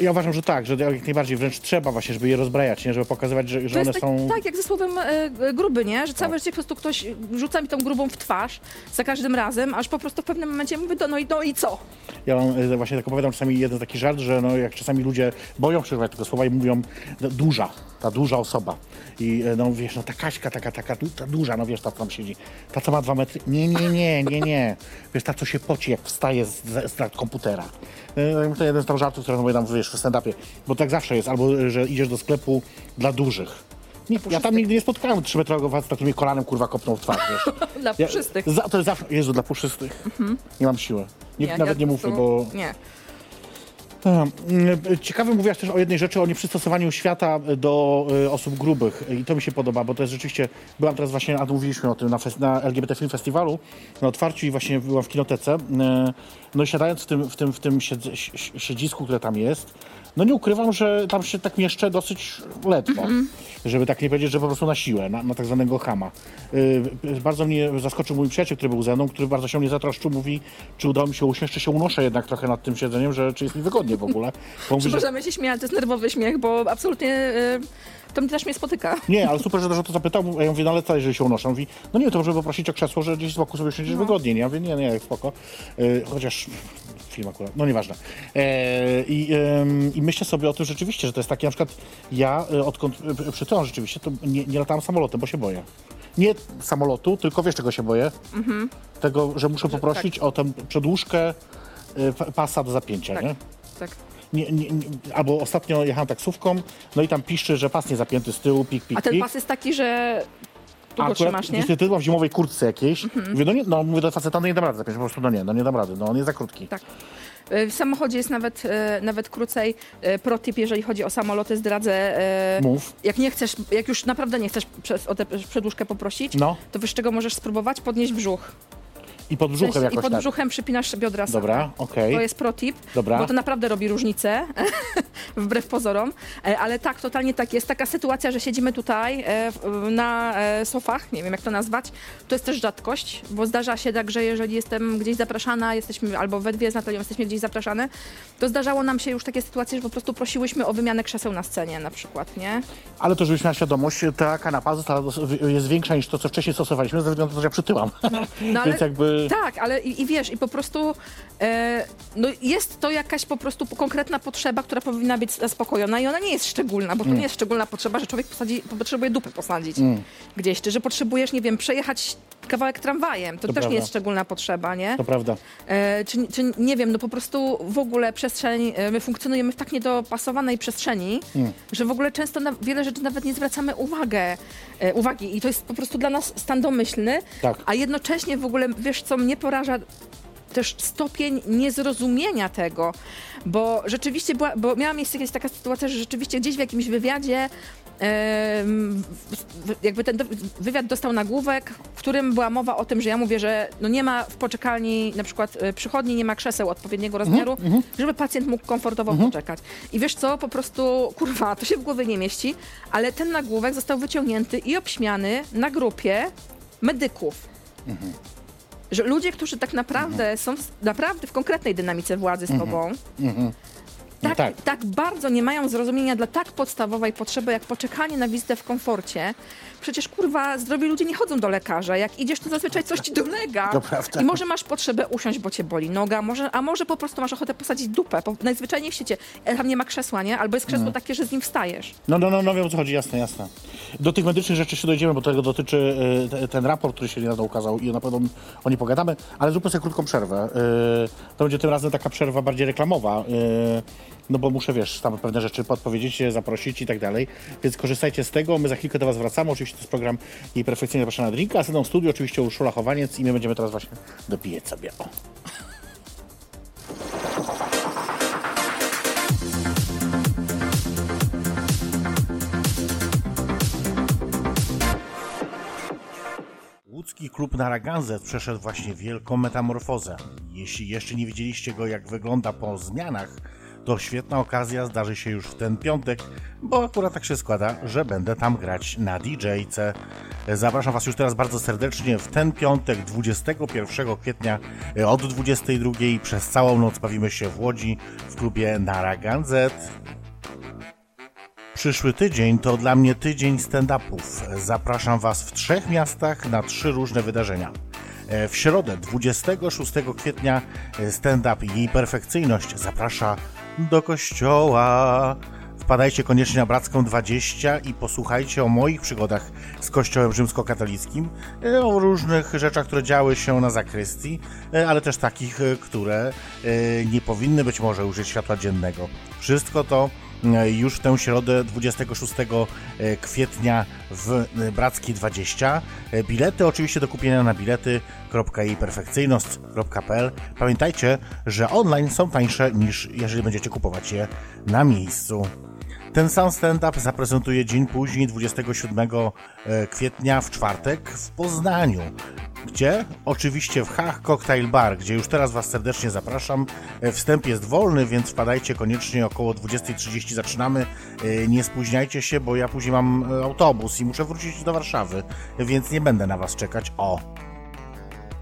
B: Ja uważam, że tak, że jak najbardziej wręcz trzeba właśnie, żeby je rozbrajać, nie? żeby pokazywać, że, że one
C: jest tak,
B: są...
C: tak jak ze słowem e, gruby, nie? Że całe
B: Tak.
C: życie po prostu ktoś rzuca mi tą grubą w twarz za każdym razem, aż po prostu w pewnym momencie mówię, no i, no i co?
B: Ja mam e, właśnie tak opowiadam czasami jeden taki żart, że no, jak czasami ludzie boją się używać tego słowa i mówią no, duża, ta duża osoba. I e, no wiesz, no ta Kaśka taka, taka, du- ta duża, no wiesz, ta co tam siedzi. Ta co ma dwa metry. Nie, nie, nie, nie, nie. Wiesz, ta co się poci, jak wstaje z, z, z komputera. E, To jeden z tam żartów, które opowiadam, wiesz, w stand-upie. Bo tak zawsze jest, albo e, że idziesz do sklepu dla dużych. Ja tam nigdy nie spotkałem trzymetrowego faceta, który mnie kolanem kurwa kopnął w twarz, wiesz.
C: Dla
B: Ja,
C: puszystych.
B: za, to jest zawsze, Jezu, dla puszystych. Nie mam siły. Nie, nawet
C: ja
B: nie mówmy,
C: prostu-
B: bo...
C: Nie.
B: Tak. Ciekawy mówiłaś też o jednej rzeczy, o nieprzystosowaniu świata do y, osób grubych i to mi się podoba, bo to jest rzeczywiście, byłam teraz właśnie, a mówiliśmy o tym na, na LGBT Film Festiwalu, na otwarciu i właśnie byłam w kinotece, y, no i siadając w tym, w tym, w tym siedz, si- siedzisku, które tam jest, no nie ukrywam, że tam się tak mieszczę dosyć ledwo, żeby tak nie powiedzieć, że po prostu na siłę, na, na tak zwanego chama. Y, y, bardzo mnie zaskoczył mój przyjaciel, który był ze mną, który bardzo się mnie zatroszczył, mówi, czy udało mi się usiąść, czy się unoszę jednak trochę nad tym siedzeniem, że czy jest mi wygodnie w ogóle. Bo mówi, że,
C: Możemy się śmiać, to jest nerwowy śmiech, bo absolutnie y, to mnie też mnie spotyka.
B: nie, ale super, że, że to zapytał, a ja mówię, no ale co, jeżeli się unoszę? On Mówi, no nie, to może poprosić o krzesło, że gdzieś z boku sobie usiądziesz wygodnie, nie? Ja mówię, nie, nie, spoko. Y, chociaż film akurat, no nieważne. E, i, I myślę sobie o tym rzeczywiście, że to jest takie, na przykład ja y, odkąd y, przytyłam rzeczywiście, to nie, nie latałam samolotem, bo się boję. Nie samolotu, tylko wiesz czego się boję? Tego, że muszę poprosić o tę przedłużkę pa- pasa do zapięcia,
C: Tak.
B: nie?
C: Tak.
B: Nie, nie, nie, albo ostatnio jechałem taksówką, no i tam piszczy, że pas nie zapięty z tyłu, pik, pik,
C: A ten
B: pik.
C: pas jest taki, że tu
B: A
C: go
B: akurat
C: trzymasz, nie? Mhm.
B: niestety byłam w zimowej kurtce jakiejś. Mówię, no nie, no mówię do faceta, no nie dam rady zapiąć, po prostu no nie, no nie dam rady, no on jest za krótki.
C: Tak. Y, W samochodzie jest nawet, y, nawet krócej. Y, Protip, jeżeli chodzi o samoloty, zdradzę.
B: Mów.
C: Jak nie chcesz, jak już naprawdę nie chcesz przez, o tę przedłużkę poprosić,
B: No
C: to wiesz czego możesz spróbować? Podnieść brzuch.
B: I pod brzuchem
C: sensie, I
B: jakoś
C: pod
B: tak.
C: brzuchem przypinasz biodra same.
B: Dobra, okej.
C: To jest protip,
B: Dobra.
C: bo to naprawdę robi różnicę, wbrew pozorom. E, Ale tak, totalnie tak. Jest taka sytuacja, że siedzimy tutaj e, w- na e, sofach, nie wiem jak to nazwać. To jest też rzadkość, bo zdarza się tak, że jeżeli jestem gdzieś zapraszana, jesteśmy albo we dwie z Natalią jesteśmy gdzieś zapraszane, to zdarzało nam się już takie sytuacje, że po prostu prosiłyśmy o wymianę krzeseł na scenie na przykład, nie?
B: Ale to, żebyś miała świadomość, ta kanapa została, jest większa niż to, co wcześniej stosowaliśmy, ze względu na to, że ja przytyłam.
C: No, ale,
B: Więc jakby...
C: Tak, ale i, i wiesz, i po prostu e, no jest to jakaś po prostu konkretna potrzeba, która powinna być zaspokojona i ona nie jest szczególna, bo to nie jest szczególna potrzeba, że człowiek posadzi, potrzebuje dupę posadzić gdzieś, czy że potrzebujesz, nie wiem, przejechać kawałek tramwajem, to,
B: To
C: też
B: prawda.
C: nie jest szczególna potrzeba, nie?
B: To prawda.
C: E, czy, czy nie wiem, no po prostu w ogóle przestrzeń, e, my funkcjonujemy w tak niedopasowanej przestrzeni, że w ogóle często na wiele rzeczy nawet nie zwracamy uwagę, e, uwagi i to jest po prostu dla nas stan domyślny,
B: Tak.
C: a jednocześnie w ogóle, wiesz co mnie poraża, też stopień niezrozumienia tego, bo rzeczywiście była, bo miała miejsce kiedyś taka sytuacja, że rzeczywiście gdzieś w jakimś wywiadzie jakby ten wywiad dostał nagłówek, w którym była mowa o tym, że ja mówię, że no nie ma w poczekalni, na przykład e, przychodni, nie ma krzeseł odpowiedniego rozmiaru, żeby pacjent mógł komfortowo poczekać. I wiesz co, po prostu, kurwa, to się w głowie nie mieści, ale ten nagłówek został wyciągnięty i obśmiany na grupie medyków. Że ludzie, którzy tak naprawdę są w- naprawdę w konkretnej dynamice władzy z tobą, tak,
B: tak.
C: tak bardzo nie mają zrozumienia dla tak podstawowej potrzeby, jak poczekanie na wizytę w komforcie. Przecież kurwa, zdrowi ludzie nie chodzą do lekarza. Jak idziesz, to zazwyczaj coś ci dolega.
B: To prawda.
C: I może masz potrzebę usiąść, bo cię boli noga, może, a może po prostu masz ochotę posadzić dupę. Po, najzwyczajniej w świecie. E, Tam nie ma krzesła, nie? Albo jest krzesło takie, że z nim wstajesz.
B: No, no, no, no wiem o co chodzi, jasne, jasne. Do tych medycznych rzeczy się dojdziemy, bo tego dotyczy y, te, ten raport, który się niedawno ukazał i na pewno o nim pogadamy, ale zróbmy sobie krótką przerwę. Y, to będzie tym razem taka przerwa bardziej reklamowa, y, no bo muszę, wiesz, tam pewne rzeczy podpowiedzieć, zaprosić i tak dalej, więc korzystajcie z tego, my za chwilkę do Was wracamy, oczywiście to jest program jej perfekcyjnie zapraszana na drinka, a w studiu oczywiście Urszula Chowaniec i my będziemy teraz właśnie dopijać sobie. O. Łódzki klub Narragansett przeszedł właśnie wielką metamorfozę. Jeśli jeszcze nie widzieliście go, jak wygląda po zmianach, to świetna okazja zdarzy się już w ten piątek, bo akurat tak się składa, że będę tam grać na DJ-ce. Zapraszam Was już teraz bardzo serdecznie w ten piątek, 21 kwietnia e, od 22 przez całą noc bawimy się w Łodzi w klubie Narragansett. Przyszły tydzień to dla mnie tydzień stand-upów. Zapraszam Was w trzech miastach na trzy różne wydarzenia. E, W środę 26 kwietnia e, stand-up Jej Perfekcyjność zaprasza do kościoła. Wpadajcie koniecznie na Bracką 20 i posłuchajcie o moich przygodach z kościołem rzymskokatolickim, e, o różnych rzeczach, które działy się na zakrystii, e, ale też takich, e, które nie powinny być może użyć światła dziennego. Wszystko to już w tę środę 26 kwietnia w e, Brackiej 20. E, Bilety oczywiście do kupienia na bilety.iperfekcyjność.pl. Pamiętajcie, że online są tańsze niż jeżeli będziecie kupować je na miejscu. Ten sam stand-up zaprezentuje dzień później, 27 e, kwietnia w czwartek w Poznaniu. Gdzie? Oczywiście w Hach Cocktail Bar, gdzie już teraz Was serdecznie zapraszam. E, Wstęp jest wolny, więc wpadajcie koniecznie około 20.30 zaczynamy. E, Nie spóźniajcie się, bo ja później mam autobus i muszę wrócić do Warszawy, więc nie będę na Was czekać. O!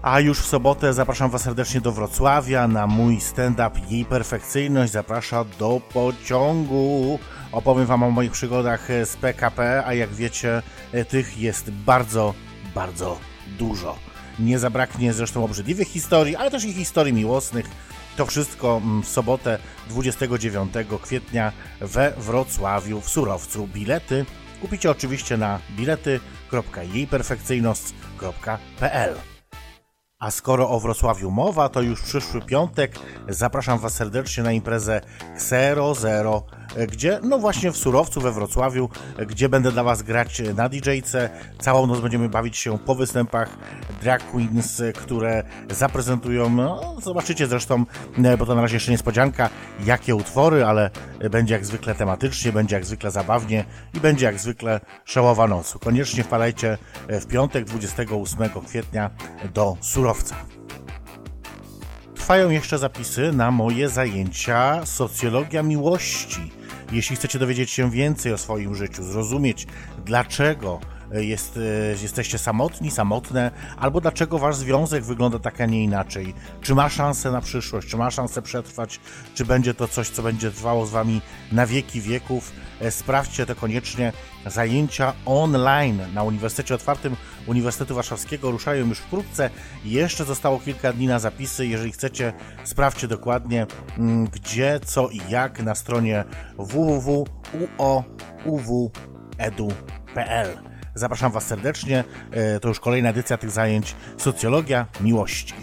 B: A już w sobotę zapraszam Was serdecznie do Wrocławia na mój stand-up Jej Perfekcyjność. Zaprasza do pociągu. Opowiem Wam o moich przygodach e, z PKP, a jak wiecie, e, tych jest bardzo, bardzo dużo. Nie zabraknie zresztą obrzydliwych historii, ale też i historii miłosnych. To wszystko mm, w sobotę 29 kwietnia we Wrocławiu w Surowcu. Bilety kupicie oczywiście na bilety.jejperfekcyjność.pl. A skoro o Wrocławiu mowa, to już przyszły piątek zapraszam Was serdecznie na imprezę Xero Zero, gdzie, no właśnie w Surowcu we Wrocławiu, gdzie będę dla Was grać na DJ-ce. Całą noc będziemy bawić się po występach drag queens, które zaprezentują, no zobaczycie zresztą, bo to na razie jeszcze niespodzianka, jakie utwory, ale będzie jak zwykle tematycznie, będzie jak zwykle zabawnie i będzie jak zwykle szałowa noc. Koniecznie wpadajcie w piątek 28 kwietnia do Trwają jeszcze zapisy na moje zajęcia Socjologia Miłości. Jeśli chcecie dowiedzieć się więcej o swoim życiu, zrozumieć dlaczego jest, e, jesteście samotni, samotne, albo dlaczego wasz związek wygląda tak, a nie inaczej. Czy ma szansę na przyszłość, czy ma szansę przetrwać, czy będzie to coś, co będzie trwało z wami na wieki wieków. E, Sprawdźcie to koniecznie. Zajęcia online na Uniwersytecie Otwartym Uniwersytetu Warszawskiego ruszają już wkrótce. Jeszcze zostało kilka dni na zapisy. Jeżeli chcecie, sprawdźcie dokładnie mm, gdzie, co i jak na stronie www.uouw.edu.pl. Zapraszam Was serdecznie. E, To już kolejna edycja tych zajęć Socjologia Miłości.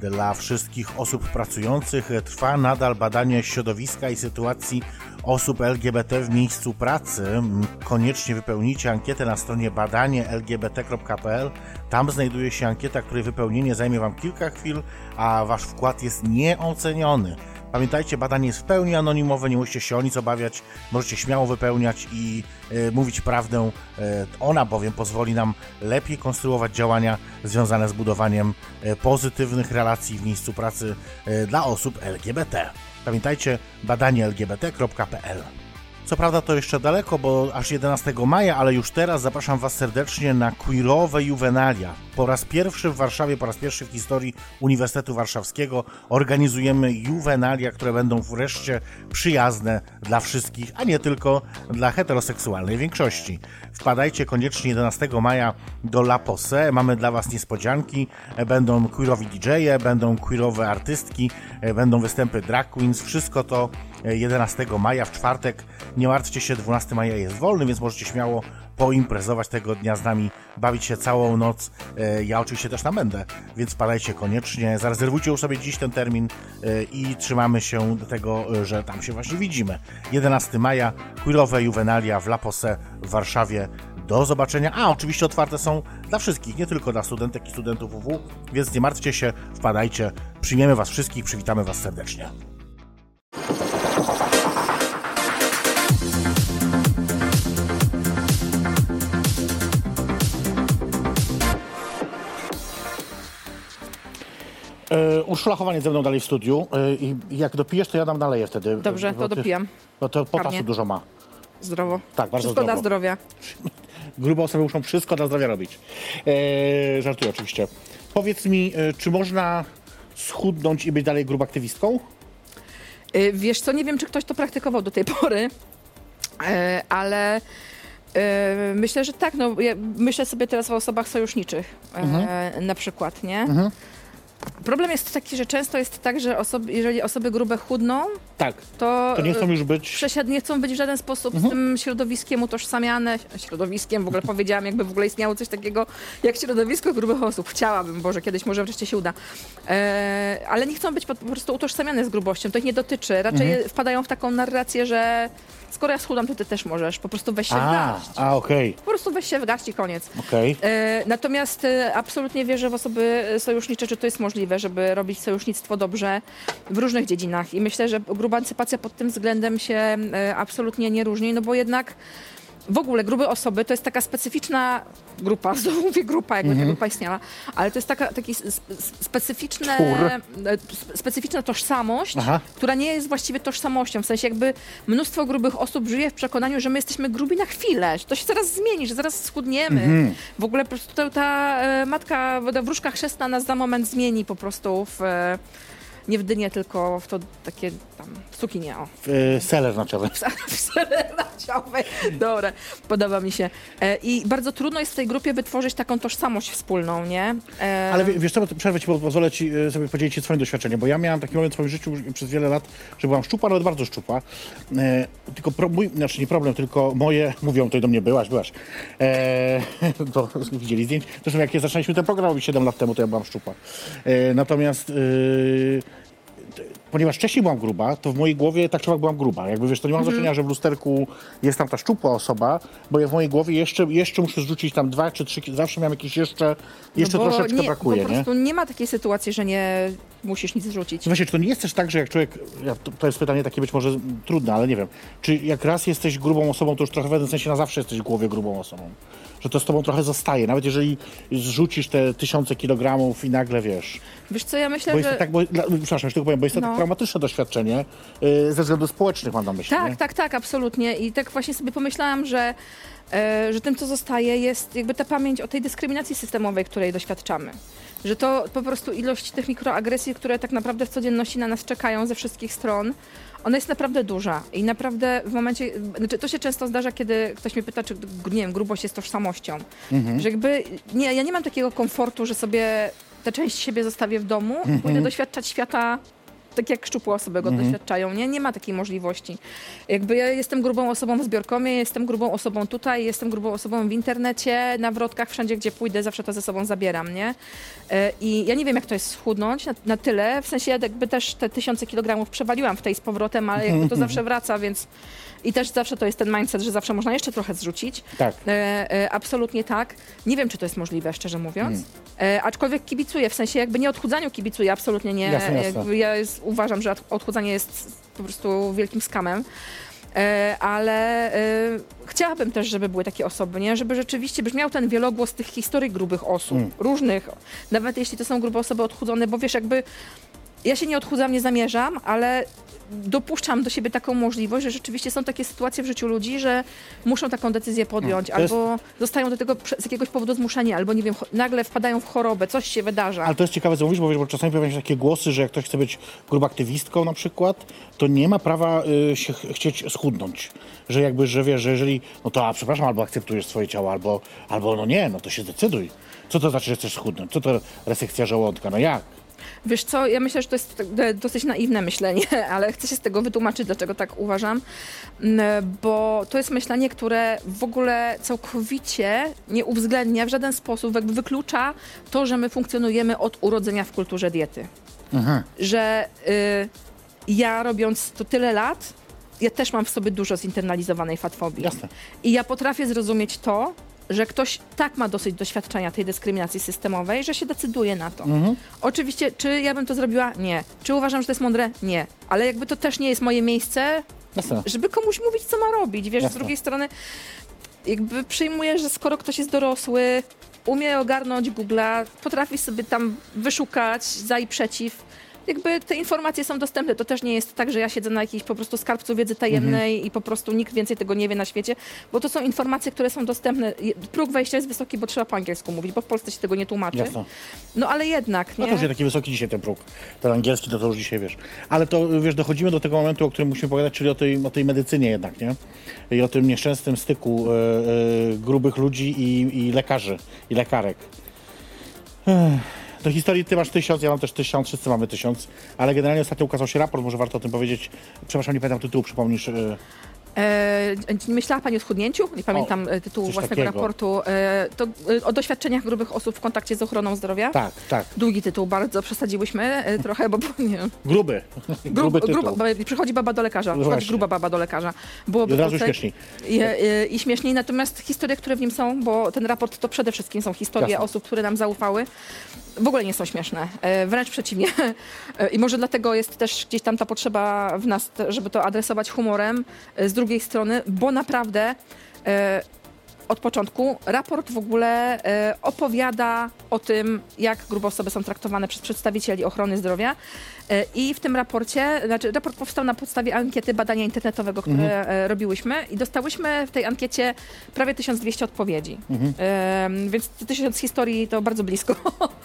B: Dla wszystkich osób pracujących trwa nadal badanie środowiska i sytuacji osób LGBT w miejscu pracy. Koniecznie wypełnijcie ankietę na stronie badanielgbt.pl. Tam znajduje się ankieta, której wypełnienie zajmie Wam kilka chwil, a Wasz wkład jest nieoceniony. Pamiętajcie, badanie jest w pełni anonimowe, nie musicie się o nic obawiać, możecie śmiało wypełniać i e, mówić prawdę. E, ona bowiem pozwoli nam lepiej konstruować działania związane z budowaniem e, pozytywnych relacji w miejscu pracy dla osób LGBT. Pamiętajcie, badanielgbt.pl. Co prawda to jeszcze daleko, bo aż 11 maja, ale już teraz zapraszam Was serdecznie na queerowe juwenalia. Po raz pierwszy w Warszawie, po raz pierwszy w historii Uniwersytetu Warszawskiego organizujemy juwenalia, które będą wreszcie przyjazne dla wszystkich, a nie tylko dla heteroseksualnej większości. Wpadajcie koniecznie 11 maja do La Posse. Mamy dla Was niespodzianki. Będą queerowi DJ-e, będą queerowe artystki, będą występy drag queens. Wszystko to 11 maja w czwartek. Nie martwcie się, 12 maja jest wolny, więc możecie śmiało poimprezować tego dnia z nami, bawić się całą noc. E, Ja oczywiście też tam będę, więc spadajcie koniecznie. Zarezerwujcie już sobie dziś ten termin e, i trzymamy się do tego, e, że tam się właśnie widzimy. 11 maja, queerowe juwenalia w La Posse w Warszawie. Do zobaczenia. A, oczywiście otwarte są dla wszystkich, nie tylko dla studentek i studentów UW, więc nie martwcie się, wpadajcie. Przyjmiemy Was wszystkich, przywitamy Was serdecznie. E, Urszula Chowanie ze mną dalej w studiu e, i jak dopijesz, to ja dam naleję wtedy.
C: Dobrze, to
B: ty-
C: dopijam.
B: Bo to potasu
C: Karnie.
B: dużo ma.
C: Zdrowo.
B: Tak, bardzo
C: Wszystko dla
B: zdrowo.
C: zdrowia.
B: Grube osoby muszą wszystko dla zdrowia robić. E, żartuję oczywiście. Powiedz mi, e, czy można schudnąć i być dalej grubaktywistką?
C: Y, Wiesz co, nie wiem, czy ktoś to praktykował do tej pory, e, ale e, myślę, że tak. No, ja myślę sobie teraz o osobach sojuszniczych e,
B: Mhm.
C: na przykład, nie? Problem jest taki, że często jest tak, że osoby, jeżeli osoby grube chudną,
B: Tak.
C: to,
B: To nie chcą już być...
C: przesiad nie chcą być w żaden sposób
B: Mhm.
C: z tym środowiskiem utożsamiane. Środowiskiem, w ogóle powiedziałam, jakby w ogóle istniało coś takiego jak środowisko grubych osób. Chciałabym, Boże, kiedyś może wreszcie się uda. E, ale nie chcą być po, po prostu utożsamiane z grubością. To ich nie dotyczy. Raczej
B: Mhm.
C: wpadają w taką narrację, że skoro ja schudam, to ty też możesz. Po prostu weź się w
B: A,
C: garść.
B: a okej,
C: Po prostu weź się w garść i koniec.
B: okej.
C: E, Natomiast e, absolutnie wierzę w osoby sojusznicze, czy to jest możliwe, żeby robić sojusznictwo dobrze w różnych dziedzinach. I myślę, że gruba antycypacja pod tym względem się e, absolutnie nie różni, no bo jednak w ogóle grube osoby to jest taka specyficzna grupa, znowu mówię grupa, jakby ta grupa istniała, ale to jest taka taki specyficzne, e, spe- specyficzna tożsamość,
B: Aha.
C: która nie jest właściwie tożsamością. W sensie jakby mnóstwo grubych osób żyje w przekonaniu, że my jesteśmy grubi na chwilę, że to się zaraz zmieni, że zaraz schudniemy.
B: Mhm.
C: W ogóle po prostu ta, ta e, matka, ta wróżka chrzestna nas za moment zmieni po prostu w, e, nie w dynię, tylko w to takie tam cukinie, o.
B: E, Seler naczowy.
C: W serenaciowej. Dobra, podoba mi się. E, I bardzo trudno jest w tej grupie wytworzyć taką tożsamość wspólną, nie? E,
B: Ale wie- wiesz co, przerwę ci, bo pozwolę ci e, sobie podzielić się swoim doświadczeniem, bo ja miałem taki moment w swoim życiu przez wiele lat, że byłam szczupła, nawet bardzo szczupła. E, tylko pro, mój, znaczy nie problem, tylko moje, mówią, tutaj do mnie byłaś, byłaś. E, to widzieli zdjęć. Zresztą jak zaczynaliśmy ten program robić 7 lat temu, to ja byłam szczupła. E, natomiast... E, ponieważ wcześniej byłam gruba, to w mojej głowie tak czy byłam gruba. Jakby wiesz, to nie ma znaczenia, że w lusterku jest tam ta szczupła osoba, bo ja w mojej głowie jeszcze, jeszcze muszę zrzucić tam dwa czy trzy, zawsze miałem jakieś jeszcze, jeszcze
C: no bo
B: troszeczkę
C: nie,
B: brakuje,
C: Po
B: nie?
C: prostu nie ma takiej sytuacji, że nie musisz nic zrzucić.
B: Właśnie, czy to nie jest też tak, że jak człowiek, ja, to, to jest pytanie takie być może trudne, ale nie wiem, czy jak raz jesteś grubą osobą, to już trochę w pewnym sensie na zawsze jesteś w głowie grubą osobą? Że to z tobą trochę zostaje, nawet jeżeli zrzucisz te tysiące kilogramów i nagle wiesz.
C: Wiesz co, ja myślę,
B: Bo jest
C: że...
B: to tak, bo, dla, przepraszam, tylko powiem, bo jest to
C: No.
B: tak traumatyczne doświadczenie y, ze względów społecznych, mam na myśli.
C: Tak,
B: nie?
C: tak, tak, absolutnie. I tak właśnie sobie pomyślałam, że, e, że tym, co zostaje, jest jakby ta pamięć o tej dyskryminacji systemowej, której doświadczamy. Że to po prostu ilość tych mikroagresji, które tak naprawdę w codzienności na nas czekają ze wszystkich stron, ona jest naprawdę duża. I naprawdę w momencie, znaczy to się często zdarza, kiedy ktoś mnie pyta, czy nie wiem, grubość jest tożsamością. Że jakby, nie, ja nie mam takiego komfortu, że sobie tę część siebie zostawię w domu i pójdę doświadczać świata tak jak szczupłe osoby go doświadczają, nie? Nie ma takiej możliwości. Jakby ja jestem grubą osobą w zbiorkomie, jestem grubą osobą tutaj, jestem grubą osobą w internecie, na wrotkach, wszędzie gdzie pójdę, zawsze to ze sobą zabieram, nie? E, I ja nie wiem, jak to jest schudnąć na, na tyle, w sensie ja jakby też te tysiące kilogramów przewaliłam w tej z powrotem, ale jakby to zawsze wraca, więc i też zawsze to jest ten mindset, że zawsze można jeszcze trochę zrzucić.
B: Tak.
C: E, e, absolutnie tak. Nie wiem, czy to jest możliwe, szczerze mówiąc.
B: Hmm.
C: E, aczkolwiek kibicuję, w sensie jakby nie odchudzaniu kibicuję, absolutnie nie.
B: Jasne, jasne.
C: Ja jest, uważam, że od- odchudzanie jest po prostu wielkim skamem. E, ale e, chciałabym też, żeby były takie osoby, nie? żeby rzeczywiście brzmiał ten wielogłos tych historii grubych osób,
B: Mm.
C: różnych, nawet jeśli to są grube osoby odchudzone, bo wiesz, jakby ja się nie odchudzam, nie zamierzam, ale dopuszczam do siebie taką możliwość, że rzeczywiście są takie sytuacje w życiu ludzi, że muszą taką decyzję podjąć,
B: jest-
C: albo zostają do tego z jakiegoś powodu zmuszeni, albo nie wiem, nagle wpadają w chorobę, coś się wydarza.
B: Ale to jest ciekawe, co mówisz, bo, wiesz, bo czasami pojawiają się takie głosy, że jak ktoś chce być grubaktywistką na przykład, to nie ma prawa y, się ch- chcieć schudnąć. Że jakby, że wiesz, że jeżeli, no to a przepraszam, albo akceptujesz swoje ciało, albo, albo no nie, no to się zdecyduj. Co to znaczy, że chcesz schudnąć? Co to resekcja żołądka? No jak?
C: Wiesz co, ja myślę, że to jest tak, dosyć naiwne myślenie, ale chcę się z tego wytłumaczyć, dlaczego tak uważam. Mm, Bo to jest myślenie, które w ogóle całkowicie nie uwzględnia w żaden sposób, jakby wyklucza to, że my funkcjonujemy od urodzenia w kulturze diety. Że y, ja robiąc to tyle lat, ja też mam w sobie dużo zinternalizowanej fatfobii.
B: Jasne.
C: I ja potrafię zrozumieć to, że ktoś tak ma dosyć doświadczenia tej dyskryminacji systemowej, że się decyduje na to. Oczywiście, czy ja bym to zrobiła? Nie. Czy uważam, że to jest mądre? Nie. Ale jakby to też nie jest moje miejsce,
B: Jasne.
C: żeby komuś mówić, co ma robić. Wiesz, z
B: Jasne.
C: drugiej strony jakby przyjmuję, że skoro ktoś jest dorosły, umie ogarnąć Google'a, potrafi sobie tam wyszukać za i przeciw, jakby te informacje są dostępne. To też nie jest tak, że ja siedzę na jakiejś po prostu skarbcu wiedzy tajemnej
B: Mhm.
C: i po prostu nikt więcej tego nie wie na świecie, bo to są informacje, które są dostępne. Próg wejścia jest wysoki, bo trzeba po angielsku mówić, bo w Polsce się tego nie tłumaczy.
B: Jasne.
C: No ale jednak,
B: No
C: nie?
B: to już jest taki wysoki dzisiaj ten próg. Ten angielski to, to już dzisiaj wiesz. Ale to wiesz, dochodzimy do tego momentu, o którym musimy pogadać, czyli o tej, o tej medycynie jednak, nie? I o tym nieszczęsnym styku e, e, grubych ludzi i, i lekarzy, i lekarek. Ech. Do historii ty masz tysiąc, ja mam też tysiąc, wszyscy mamy tysiąc, ale generalnie ostatnio ukazał się raport, może warto o tym powiedzieć. Przepraszam, nie pamiętam tytułu, przypomnisz.
C: Nie myślała Pani o schudnięciu? Nie pamiętam e, tytułu własnego
B: takiego.
C: raportu. E, to e, o doświadczeniach grubych osób w kontakcie z ochroną zdrowia.
B: tak, tak.
C: Długi tytuł, bardzo przesadziłyśmy e, trochę, bo nie.
B: Gruby. Gruby tytuł.
C: gruba, ba- przychodzi baba do lekarza,
B: No
C: gruba baba do lekarza. Byłoby
B: I od razu śmieszniej.
C: I, e, I śmieszniej, natomiast historie, które w nim są, bo ten raport to przede wszystkim są historie
B: Jasne.
C: osób, które nam zaufały, w ogóle nie są śmieszne. E, Wręcz przeciwnie. E, I może dlatego jest też gdzieś tam ta potrzeba w nas, żeby to adresować humorem e, z drugiej strony, bo naprawdę e, od początku raport w ogóle e, opowiada o tym, jak grube osoby są traktowane przez przedstawicieli ochrony zdrowia. E, I w tym raporcie, znaczy raport powstał na podstawie ankiety badania internetowego, które e, robiłyśmy i dostałyśmy w tej ankiecie prawie 1200 odpowiedzi. E, więc 1000 historii to bardzo blisko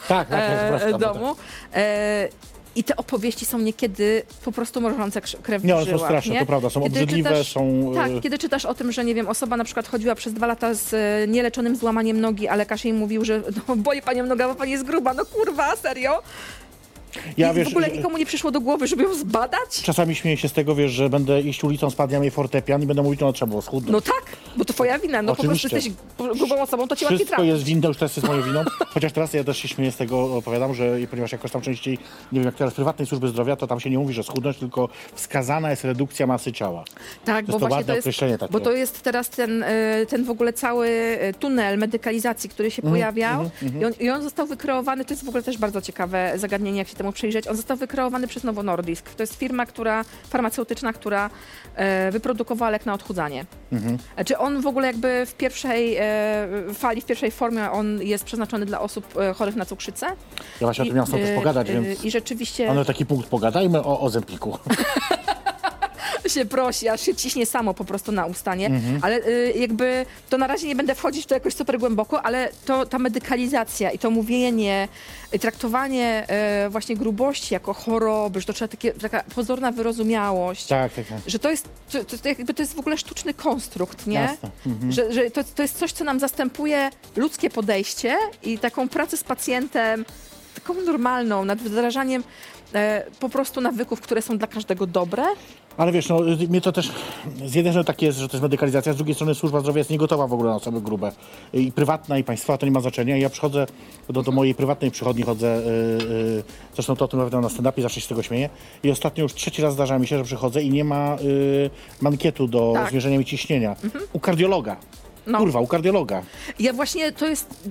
B: Tak, tak, tak.
C: e, domu. E, I te opowieści są niekiedy po prostu mrożące krew
B: Nie,
C: w
B: one są
C: żyłach,
B: straszne,
C: nie?
B: to prawda, są obrzydliwe,
C: czytasz-
B: są... e,
C: Tak, kiedy czytasz o tym, że nie wiem, osoba na przykład chodziła przez dwa lata z e, nieleczonym złamaniem nogi, a lekarz jej mówił, że no, boli panią noga, bo pani jest gruba. No kurwa, serio?
B: Ja
C: I
B: wiesz,
C: w ogóle nikomu nie przyszło do głowy, żeby ją zbadać?
B: Czasami śmieję się z tego, wiesz, że będę iść ulicą, spadnie mi fortepian i będę mówić, no trzeba było schudnąć.
C: No tak, bo to twoja wina. No
B: Oczywiście.
C: po prostu jesteś grubą osobą, to cię łatwiej
B: Wszystko jest winne, już teraz jest moją winą. Chociaż teraz ja też się śmieję z tego, opowiadam, że ponieważ jakoś tam częściej, nie wiem, jak teraz w prywatnej służby zdrowia, to tam się nie mówi, że schudnąć, tylko wskazana jest redukcja masy ciała.
C: Tak,
B: To
C: bo
B: to
C: właśnie to jest,
B: takie.
C: bo to jest teraz ten, e, ten w ogóle cały e, tunel medykalizacji, który się
B: Mhm,
C: pojawiał I, on, i on został wykreowany, to jest w ogóle też bardzo ciekawe zagadnienie, jak się temu przyjrzeć, on został wykreowany przez Novo Nordisk. To jest firma, która, farmaceutyczna, która e, wyprodukowała lek na odchudzanie.
B: Mhm.
C: Czy on w ogóle jakby w pierwszej e, fali, w pierwszej formie on jest przeznaczony dla osób e, chorych na cukrzycę?
B: Ja właśnie o tym z tobą też
C: e,
B: pogadać,
C: e,
B: więc
C: I rzeczywiście...
B: mamy taki punkt, pogadajmy o Ozempiku.
C: się prosi, aż się ciśnie samo po prostu na ustanie,
B: Mhm.
C: ale y, jakby to na razie nie będę wchodzić w to jakoś super głęboko, ale to ta medykalizacja i to mówienie, y, traktowanie y, właśnie grubości jako choroby, że to trzeba takie, taka pozorna wyrozumiałość,
B: Tak, tak, tak.
C: że to jest, to, to, jakby to jest w ogóle sztuczny konstrukt, nie?
B: Mhm.
C: Że, że to, to jest coś, co nam zastępuje ludzkie podejście i taką pracę z pacjentem, taką normalną, nad wdrażaniem e, po prostu nawyków, które są dla każdego dobre.
B: Ale wiesz, no, mnie to też z jednej strony tak jest, że to jest medykalizacja, z drugiej strony służba zdrowia jest niegotowa w ogóle na osoby grube. I prywatna, i państwowa, to nie ma znaczenia. Ja przychodzę do, do mojej prywatnej przychodni, chodzę, yy, yy, zresztą to o tym opowiadam na stand-upie, zawsze się z tego śmieję. I ostatnio już trzeci raz zdarza mi się, że przychodzę i nie ma yy, mankietu do
C: Tak.
B: zmierzenia mi ciśnienia. U kardiologa.
C: No.
B: Kurwa, u kardiologa.
C: Ja właśnie to jest.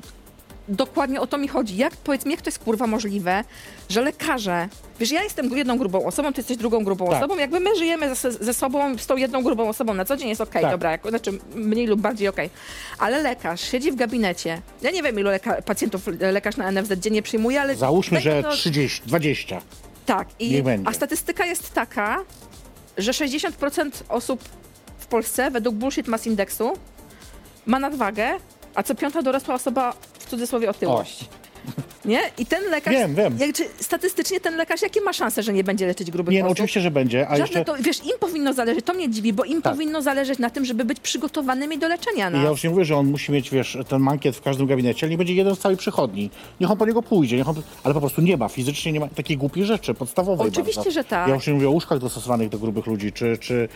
C: Dokładnie o to mi chodzi. Jak powiedz mi, jak to jest kurwa możliwe, że lekarze. Wiesz, ja jestem jedną grubą osobą, ty jesteś drugą grubą
B: Tak.
C: osobą. Jakby my żyjemy ze, ze sobą z tą jedną grubą osobą na co dzień jest okej,
B: Tak.
C: dobra, jak, znaczy mniej lub bardziej okej. Ale lekarz siedzi w gabinecie. Ja nie wiem, ilu leka- pacjentów lekarz na NFZ dziennie przyjmuje, ale.
B: Załóżmy, że
C: to-
B: 30, 20.
C: Tak, i,
B: Niech będzie.
C: a statystyka jest taka, że 60% osób w Polsce według Bullshit Mass Indexu ma nadwagę, a co piąta dorosła osoba cudzysłowie otyłość. Nie? I ten lekarz.
B: Wiem, wiem.
C: Jak, czy statystycznie ten lekarz, jakie ma szanse, że nie będzie leczyć grubych
B: Nie, no oczywiście, że będzie, a
C: Żadne
B: jeszcze...
C: to, wiesz, im powinno zależeć, to mnie dziwi, bo im
B: Tak.
C: powinno zależeć na tym, żeby być przygotowanymi do leczenia nas.
B: Ja już nie mówię, że on musi mieć, wiesz, ten mankiet w każdym gabinecie, ale nie będzie jeden z całej przychodni. Niech on po niego pójdzie, niech on, ale po prostu nie ma, fizycznie nie ma takiej głupiej rzeczy, podstawowej
C: Oczywiście,
B: bardzo.
C: że tak.
B: Ja już nie mówię o łóżkach dostosowanych do grubych ludzi, czy... czy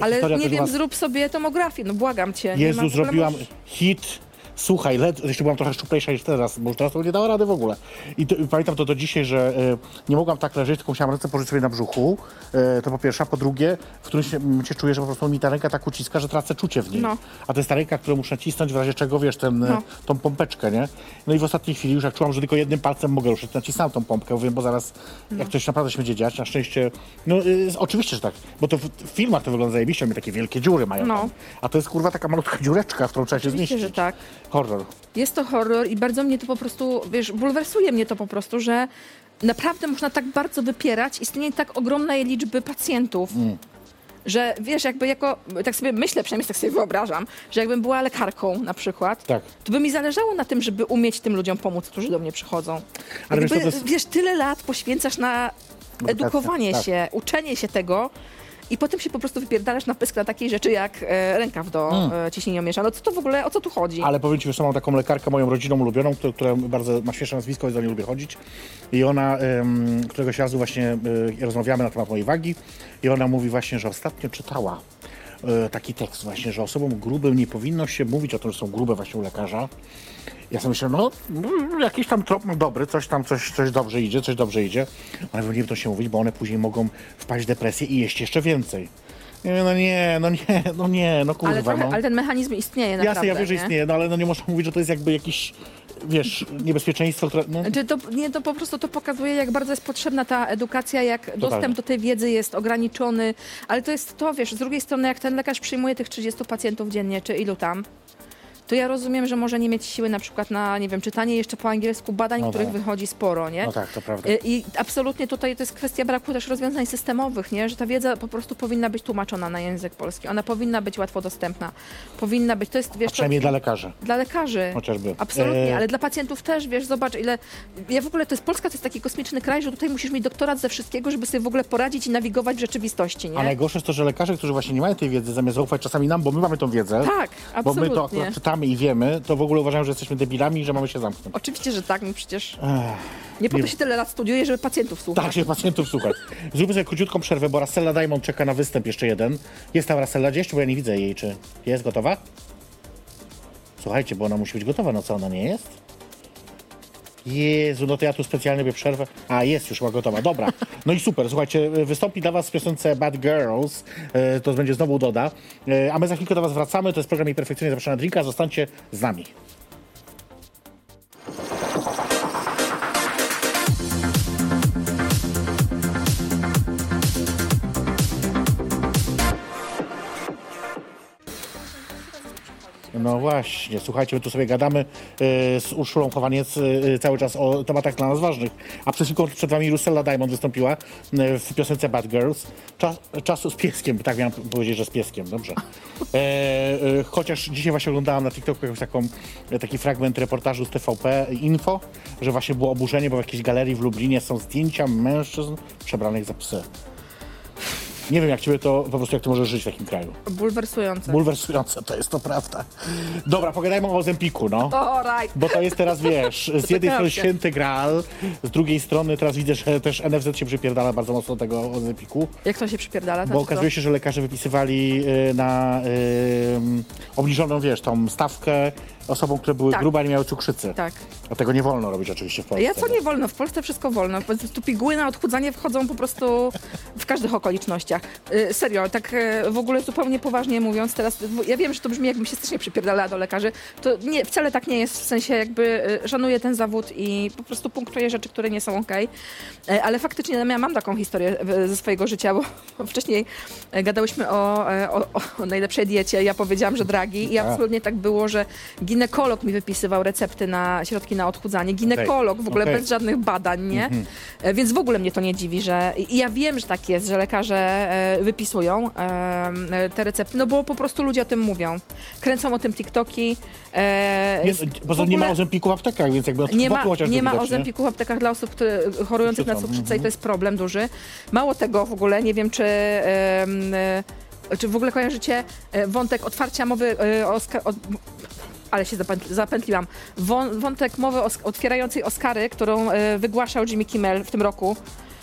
C: Ale nie wiem, zrób sobie tomografię, no błagam cię.
B: Jezu, zrobiłam hit. Słuchaj, led, jeszcze byłam trochę szczuplejsza niż teraz, bo już teraz to nie dała rady w ogóle. I to, pamiętam to do dzisiaj, że e, nie mogłam tak leżeć, tylko musiałam ręce położyć sobie na brzuchu. E, to po pierwsze, a po drugie, w którymś momencie czuję, że po prostu mi ta ręka tak uciska, że tracę czucie w niej.
C: No.
B: A to jest ta ręka, którą muszę nacisnąć, w razie czego, wiesz, ten, e,
C: No.
B: tą pompeczkę, nie? No i w ostatniej chwili już jak czułam, że tylko jednym palcem mogę ruszyć, nacisnąłem tą pompkę, wiem, bo zaraz,
C: No.
B: jak coś naprawdę się będzie dziać, na szczęście, no y, oczywiście, że tak, bo to w, w filmach to wygląda zajebiście, oni takie wielkie dziury mają
C: No.
B: tam. A to jest kurwa taka malutka dziureczka, w którą trzeba się
C: Oczywiście,
B: zmieścić.
C: że tak.
B: Horror.
C: Jest to horror i bardzo mnie to po prostu, wiesz, bulwersuje mnie to po prostu, że naprawdę można tak bardzo wypierać istnienie tak ogromnej liczby pacjentów.
B: Mm.
C: Że wiesz, jakby jako, tak sobie myślę, przynajmniej tak sobie wyobrażam, że jakbym była lekarką na przykład,
B: Tak.
C: to by mi zależało na tym, żeby umieć tym ludziom pomóc, którzy do mnie przychodzą.
B: Ale wiesz,
C: Jakby,
B: to jest-
C: wiesz, tyle lat poświęcasz na edukowanie
B: tak.
C: się, uczenie się tego i potem się po prostu wypierdalasz na pysk na takiej rzeczy jak e, rękaw do e, ciśnieniomierza. No co to w ogóle, o co tu chodzi?
B: Mm. Ale powiem ci, że mam taką lekarkę, moją rodziną ulubioną, która, która bardzo ma świeże nazwisko, więc do niej lubię chodzić. I ona, któregoś razu właśnie y, rozmawiamy na temat mojej wagi i ona mówi właśnie, że ostatnio czytała taki tekst właśnie, że osobom grubym nie powinno się mówić o tym, że są grube właśnie u lekarza. Ja sobie myślę, no, no jakiś tam trop no, dobry, coś tam, coś, coś dobrze idzie, coś dobrze idzie. Ale nie to się mówić, bo one później mogą wpaść w depresję i jeść jeszcze więcej. No nie, no nie, no nie, no kurwa.
C: ale, trochę,
B: no.
C: ale ten mechanizm istnieje naprawdę.
B: Jasne, ja wiem, że
C: nie?
B: istnieje, no ale no nie można mówić, że to jest jakby jakiś, wiesz, niebezpieczeństwo, które... No,
C: Znaczy to, nie, to po prostu to pokazuje, jak bardzo jest potrzebna ta edukacja, jak dostęp do tej wiedzy jest ograniczony, ale to jest to, wiesz, z drugiej strony, jak ten lekarz przyjmuje tych 30 pacjentów dziennie, czy ilu tam, to ja rozumiem, że może nie mieć siły na przykład na, nie wiem, czytanie jeszcze po angielsku badań,
B: No
C: których
B: tak.
C: wychodzi sporo, nie?
B: no tak, to prawda.
C: I- I absolutnie tutaj to jest kwestia braku też rozwiązań systemowych, nie? że ta wiedza po prostu powinna być tłumaczona na język polski. Ona powinna być łatwo dostępna. Powinna być, to jest,
B: A
C: wiesz, to,
B: przynajmniej dla lekarzy.
C: dla lekarzy.
B: Chociażby.
C: Absolutnie,
B: E,
C: ale dla pacjentów też, wiesz, zobacz ile... Ja w ogóle, to jest Polska, to jest taki kosmiczny kraj, że tutaj musisz mieć doktorat ze wszystkiego, żeby sobie w ogóle poradzić i nawigować w rzeczywistości, nie?
B: A najgorsze jest to, że lekarze, którzy właśnie nie mają tej wiedzy, zamiast zaufać czasami nam, bo my mamy tą wiedzę,
C: Tak,
B: bo my to
C: absolutnie.
B: Czytamy i wiemy, to w ogóle uważają, że jesteśmy debilami i że mamy się zamknąć.
C: Oczywiście, że tak, no przecież nie po to się tyle lat studiuje, żeby pacjentów słuchać.
B: tak się pacjentów słuchać. Zróbmy sobie króciutką przerwę, bo Rassella Diamond czeka na występ jeszcze jeden. Jest tam Rassella gdzieś, bo ja nie widzę jej, czy jest gotowa? Słuchajcie, bo ona musi być gotowa, no co ona nie jest? Jezu, no to ja tu specjalnie by przerwę. A, jest już chyba gotowa, dobra. No i super, słuchajcie, wystąpi dla was w piosence Bad Girls, e, to będzie znowu Doda. E, A my za chwilkę do was wracamy, to jest program jej perfekcyjnie zapraszana drinka, zostańcie z nami. No właśnie, słuchajcie, my tu sobie gadamy e, z Urszulą Chowaniec e, cały czas o tematach dla nas ważnych. A przed chwilką przed wami Russella Diamond wystąpiła e, w piosence Bad Girls. Czas, czasu z pieskiem, tak miałem powiedzieć, że z pieskiem, dobrze. E, e, chociaż dzisiaj właśnie oglądałam na TikToku jakąś taką, e, taki fragment reportażu z TVP Info, że właśnie było oburzenie, bo w jakiejś galerii w Lublinie są zdjęcia mężczyzn przebranych za psy. Nie wiem, jak ciebie to, po prostu jak ty możesz żyć w takim kraju.
C: Bulwersujące.
B: Bulwersujące to jest, to prawda. Dobra, pogadajmy o Ozempiku, no.
C: All right.
B: Bo to jest teraz, wiesz, z jednej strony święty graal, z drugiej strony teraz widzę, że też NFZ się przypierdala bardzo mocno do tego Ozempiku,
C: Jak to się przypierdala?
B: bo
C: Znaczy
B: okazuje się, że lekarze wypisywali y, na y, obniżoną, wiesz, tą stawkę osobom, które były
C: Tak.
B: grube, a nie miały cukrzycy.
C: Tak.
B: A tego nie wolno robić oczywiście w Polsce.
C: Ja co nie wolno? W Polsce wszystko wolno. Po prostu piguły na odchudzanie wchodzą po prostu w każdych okolicznościach. Y, serio, tak y, w ogóle zupełnie poważnie mówiąc teraz, w- ja wiem, że to brzmi jakbym się strasznie przypierdalała do lekarzy. To nie, wcale tak nie jest, w sensie jakby y, szanuję ten zawód i po prostu punktuję rzeczy, które nie są okej. Ale faktycznie ja mam taką historię y, ze swojego życia, bo wcześniej y, gadałyśmy o, o, o najlepszej diecie. Ja powiedziałam, że dragi i
B: Tak.
C: absolutnie tak było, że ginekolog mi wypisywał recepty na środki na odchudzanie. Ginekolog w ogóle
B: okej.
C: bez żadnych badań, nie? E, Więc w ogóle mnie to nie dziwi, że i ja wiem, że tak jest, że lekarze e, wypisują e, e, te recepty, no bo po prostu ludzie o tym mówią. Kręcą o tym TikToki. e,
B: Nie,
C: w
B: poza tym nie ma
C: ogóle-
B: ozempiku w aptekach, więc jakby od
C: nie ma, nie ma ozempiku w aptekach dla osób które, chorujących na cukrzycę i to jest problem duży. Mało tego w ogóle, nie wiem czy, e, czy w ogóle kojarzycie e, wątek otwarcia mowy e, o, Oska- o ale się zapętli, zapętliłam. Wą, wątek mowy os, otwierającej Oscary, którą e, wygłaszał Jimmy Kimmel w tym roku.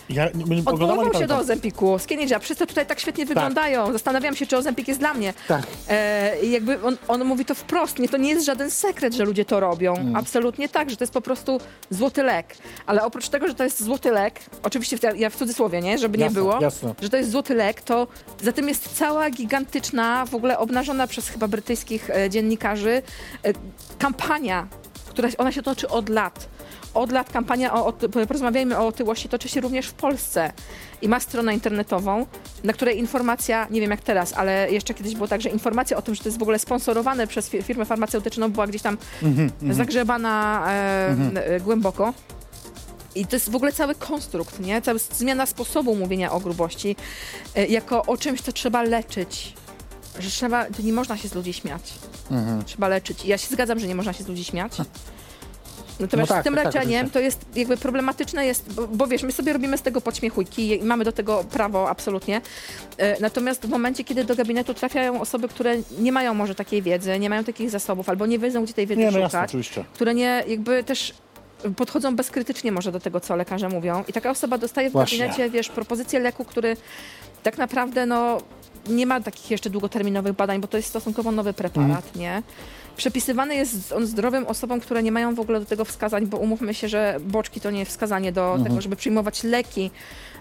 B: Ja nie- nie-
C: Odwoływał
B: nie
C: się do. Ozempiku. Skinny. Wszyscy tutaj tak świetnie wyglądają. Zastanawiam się, czy Ozempik jest dla mnie.
B: Tak.
C: E, i jakby on, on mówi to wprost. Nie, to nie jest żaden sekret, że ludzie to robią.
B: Mm.
C: Absolutnie tak, że to jest po prostu złoty lek. Ale oprócz tego, że to jest złoty lek, oczywiście w, ja w cudzysłowie, nie? Żeby nie
B: Jasne,
C: było,
B: jasne.
C: że to jest złoty lek, to za tym jest cała gigantyczna, w ogóle obnażona przez chyba brytyjskich e, dziennikarzy e, kampania, która ona się toczy od lat. Od lat kampania o, o porozmawiajmy o otyłości toczy się również w Polsce i ma stronę internetową, na której informacja, nie wiem jak teraz, ale jeszcze kiedyś było tak, że informacja o tym, że to jest w ogóle sponsorowane przez fi- firmę farmaceutyczną była gdzieś tam zagrzebana e, e, głęboko. I to jest w ogóle cały konstrukt, nie? Cała zmiana sposobu mówienia o grubości e, jako o czymś, co trzeba leczyć. Że trzeba, to nie można się z ludzi śmiać.
B: Mhm.
C: Trzeba leczyć. I ja się zgadzam, że nie można się z ludzi śmiać. Natomiast
B: No tak,
C: z tym
B: tak, tak,
C: leczeniem
B: oczywiście.
C: to jest jakby problematyczne jest, bo, bo wiesz, my sobie robimy z tego podśmiechujki i mamy do tego prawo absolutnie. E, Natomiast w momencie, kiedy do gabinetu trafiają osoby, które nie mają może takiej wiedzy, nie mają takich zasobów albo nie wiedzą, gdzie tej wiedzy
B: Nie, no
C: szukać,
B: jasne, oczywiście.
C: które nie jakby też podchodzą bezkrytycznie może do tego, co lekarze mówią. I taka osoba dostaje w
B: Właśnie.
C: gabinecie, wiesz, propozycję leku, który tak naprawdę, no, nie ma takich jeszcze długoterminowych badań, bo to jest stosunkowo nowy preparat,
B: Mhm.
C: nie? Przepisywany jest on zdrowym osobom, które nie mają w ogóle do tego wskazań, bo umówmy się, że boczki to nie jest wskazanie do
B: Mhm.
C: tego, żeby przyjmować leki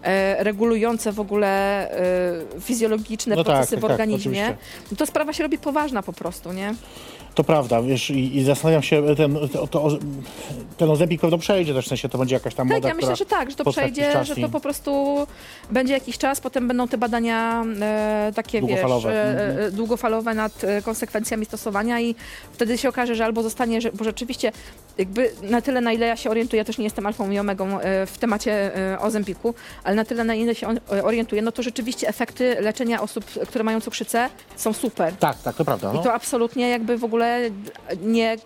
C: e, regulujące w ogóle e, fizjologiczne
B: No tak,
C: procesy
B: tak,
C: w
B: tak,
C: organizmie.
B: oczywiście.
C: no to sprawa się robi poważna po prostu, nie?
B: To prawda, wiesz, i, i zastanawiam się, ten, to, to, ten pewno przejdzie też, w sensie to będzie jakaś tam
C: Tak,
B: moda,
C: ja myślę, że tak, że to przejdzie, że to po prostu będzie jakiś czas, potem będą te badania e, takie, wiesz,
B: Długofalowe.
C: e,
B: Mhm.
C: e, długofalowe nad e, konsekwencjami stosowania i wtedy się okaże, że albo zostanie, że, bo rzeczywiście jakby na tyle, na ile ja się orientuję, ja też nie jestem alfą i omegą e, w temacie e, Ozempiku, ale na tyle, na ile się e, orientuję, no to rzeczywiście efekty leczenia osób, które mają cukrzycę są super.
B: Tak, tak, to prawda. No.
C: I to absolutnie jakby w ogóle nie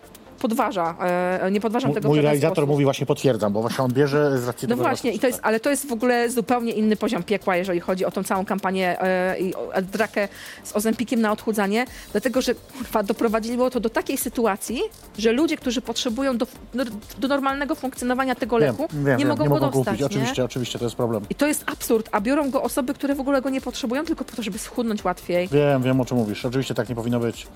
C: podważa, e, nie podważam tego
B: Mój realizator
C: sposób.
B: mówi właśnie potwierdzam, bo właśnie on bierze z racji
C: No właśnie, i to jest, ale to jest w ogóle zupełnie inny poziom piekła, jeżeli chodzi o tą całą kampanię e, i drakę z Ozempikiem na odchudzanie, dlatego że kurwa, doprowadziło to do takiej sytuacji, że ludzie, którzy potrzebują do, do, do normalnego funkcjonowania tego leku,
B: wiem,
C: nie
B: wiem,
C: mogą
B: nie
C: go
B: mogą
C: dostać.
B: kupić.
C: nie?
B: Oczywiście, oczywiście, to jest problem.
C: I to jest absurd, a biorą go osoby, które w ogóle go nie potrzebują, tylko po to, żeby schudnąć łatwiej.
B: Wiem, wiem o czym mówisz. Oczywiście tak nie powinno być.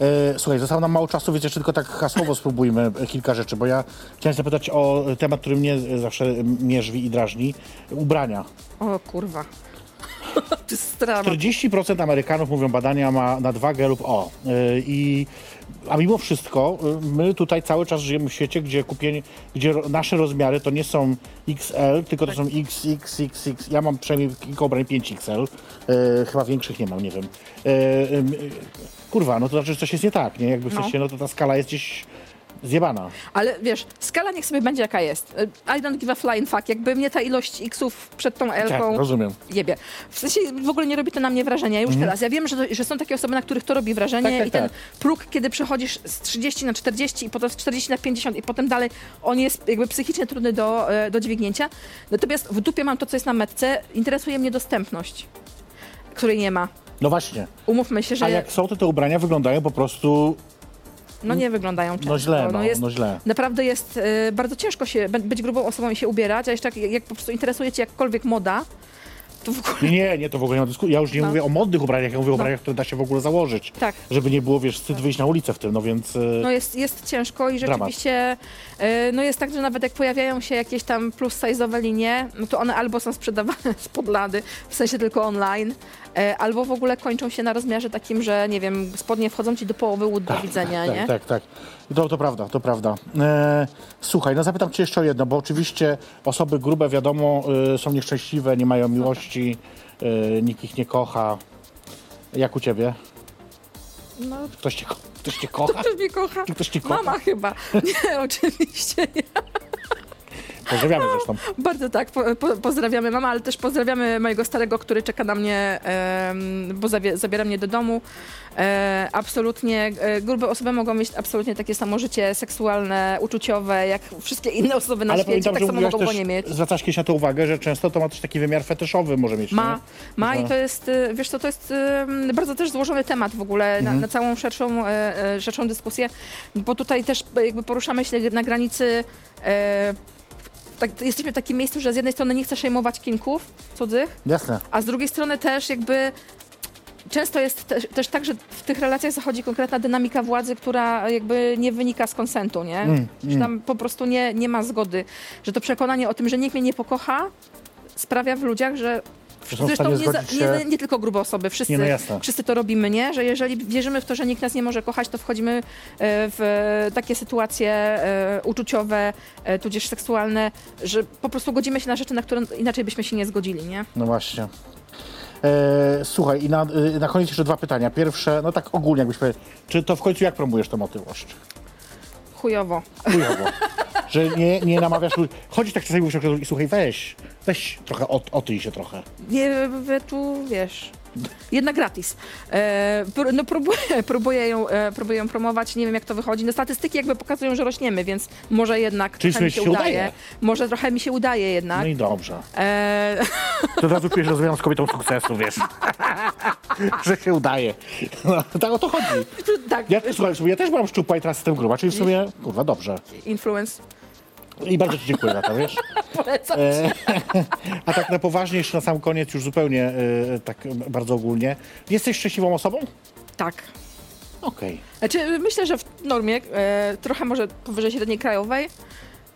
B: E, słuchaj, zostało nam mało czasu, więc jeszcze tylko tak hasłowo spróbujmy e, kilka rzeczy, bo ja chciałem zapytać o temat, który mnie zawsze mierzwi i drażni. Ubrania.
C: O kurwa. to jest strawa.
B: 40% Amerykanów, mówią badania, ma nadwagę lub o. E, I, a mimo wszystko e, my tutaj cały czas żyjemy w świecie, gdzie kupienie, gdzie nasze rozmiary to nie są XL, tylko to są XXXX. Ja mam przynajmniej kilka ubrań 5XL. E, chyba większych nie mam, nie wiem. E, e, kurwa, no to znaczy, że coś jest nie tak, nie? Jakby w
C: No.
B: sensie, no to ta skala jest gdzieś zjebana.
C: Ale wiesz, skala niech sobie będzie jaka jest. I don't give a flying fuck. Jakby mnie ta ilość X-ów przed tą
B: Tak,
C: L-ką
B: rozumiem.
C: jebie. W sensie w ogóle nie robi to na mnie wrażenia już teraz. Ja wiem, że, to, że są takie osoby, na których to robi wrażenie
B: Mhm. Tak, tak,
C: i ten
B: tak.
C: próg, kiedy przechodzisz z 30 na 40 i potem z 40 na 50 i potem dalej, on jest jakby psychicznie trudny do, e, do dźwignięcia. Natomiast w dupie mam to, co jest na metce. Interesuje mnie dostępność, której nie ma.
B: No właśnie.
C: Umówmy się, że
B: A jak są, to te ubrania wyglądają po prostu
C: no nie wyglądają często.
B: no źle, no,
C: jest,
B: no źle.
C: Naprawdę jest e, bardzo ciężko się być grubą osobą i się ubierać, a jeszcze jak, jak po prostu interesuje cię jakkolwiek moda, to w ogóle
B: Nie, nie, to w ogóle nie ma dyskusji. Ja już nie
C: No.
B: mówię o modnych ubraniach, ja mówię o ubraniach, które da się w ogóle założyć.
C: tak.
B: Żeby nie było, wiesz, wstyd wyjść na ulicę w tym, no więc... e,
C: No jest, jest ciężko i rzeczywiście e, no jest tak, że nawet jak pojawiają się jakieś tam plus size'owe linie, no to one albo są sprzedawane z podlady, w sensie tylko online, albo w ogóle kończą się na rozmiarze takim, że nie wiem, spodnie wchodzą ci do połowy łód do widzenia,
B: tak,
C: nie?
B: tak, tak. To, to prawda, to prawda. E, słuchaj, no zapytam cię jeszcze o jedno, bo oczywiście osoby grube, wiadomo, e, są nieszczęśliwe, nie mają miłości, e, nikt ich nie kocha. Jak u ciebie?
C: No,
B: Ktoś cię, ktoś cię kocha?
C: ktoś mnie kocha.
B: Ktoś cię kocha?
C: Mama chyba. Nie, oczywiście nie.
B: Pozdrawiamy zresztą.
C: Bardzo tak, po, po, pozdrawiamy mama, ale też pozdrawiamy mojego starego, który czeka na mnie, em, bo zawie, zabiera mnie do domu. E, absolutnie, e, grube osoby mogą mieć absolutnie takie samo życie seksualne, uczuciowe, jak wszystkie inne osoby na
B: Ale
C: świecie,
B: pamiętam,
C: tak
B: że
C: samo mogą go nie mieć.
B: zwracasz kiedyś na to uwagę, że często to ma też taki wymiar feszetyszowy może mieć,
C: Ma,
B: nie?
C: ma i to jest, y, wiesz co, to jest bardzo też złożony temat w ogóle
B: Mhm.
C: na, na całą szerszą, e, e, szerszą dyskusję, bo tutaj też e, jakby poruszamy się na granicy, e, tak, jesteśmy w takim miejscu, że z jednej strony nie chcę szejmować kinków cudzych,
B: Jasne.
C: a z drugiej strony też jakby często jest też, też tak, że w tych relacjach zachodzi konkretna dynamika władzy, która jakby nie wynika z konsentu, nie?
B: Mm,
C: Że tam po prostu nie, nie ma zgody. Że to przekonanie o tym, że nikt mnie nie pokocha, sprawia w ludziach, że Zresztą nie, za, nie, nie tylko grube osoby, wszyscy,
B: Nie, no
C: wszyscy to robimy, nie? Że jeżeli wierzymy w to, że nikt nas nie może kochać, to wchodzimy e, w takie sytuacje e, uczuciowe, e, tudzież seksualne, że po prostu godzimy się na rzeczy, na które inaczej byśmy się nie zgodzili, nie?
B: No właśnie. E, słuchaj, i na, na koniec jeszcze dwa pytania. Pierwsze, no tak ogólnie jakbyś powiedział, czy to w końcu jak promujesz tę otyłość?
C: Chujowo.
B: Chujowo. że nie, nie namawiasz ludzi. Chodzisz tak czasami mówisz i słuchaj, weź, weź trochę, ot, otyj się trochę.
C: Nie, wy tu wiesz. Jedna gratis. E, pr- no próbuję, próbuję, ją, e, próbuję ją promować, nie wiem jak to wychodzi. No statystyki jakby pokazują, że rośniemy, więc może jednak
B: Czyli
C: trochę mi się
B: się
C: udaje.
B: udaje.
C: Może trochę mi się udaje jednak.
B: No i dobrze.
C: E,
B: To od razu że rozmawiam z kobietą sukcesu, wiesz. że się udaje. No, tak o to chodzi.
C: tak,
B: Ja, słuchaj, ja też byłam szczupła i teraz jestem gruba, czyli w sumie, kurwa, dobrze.
C: influence.
B: I bardzo ci dziękuję za to, wiesz.
C: Polecam.
B: E, a tak na poważnie, jeszcze na sam koniec, już zupełnie e, tak bardzo ogólnie. Jesteś szczęśliwą osobą?
C: Tak.
B: Okej.
C: Znaczy, myślę, że w normie, e, trochę może powyżej średniej krajowej.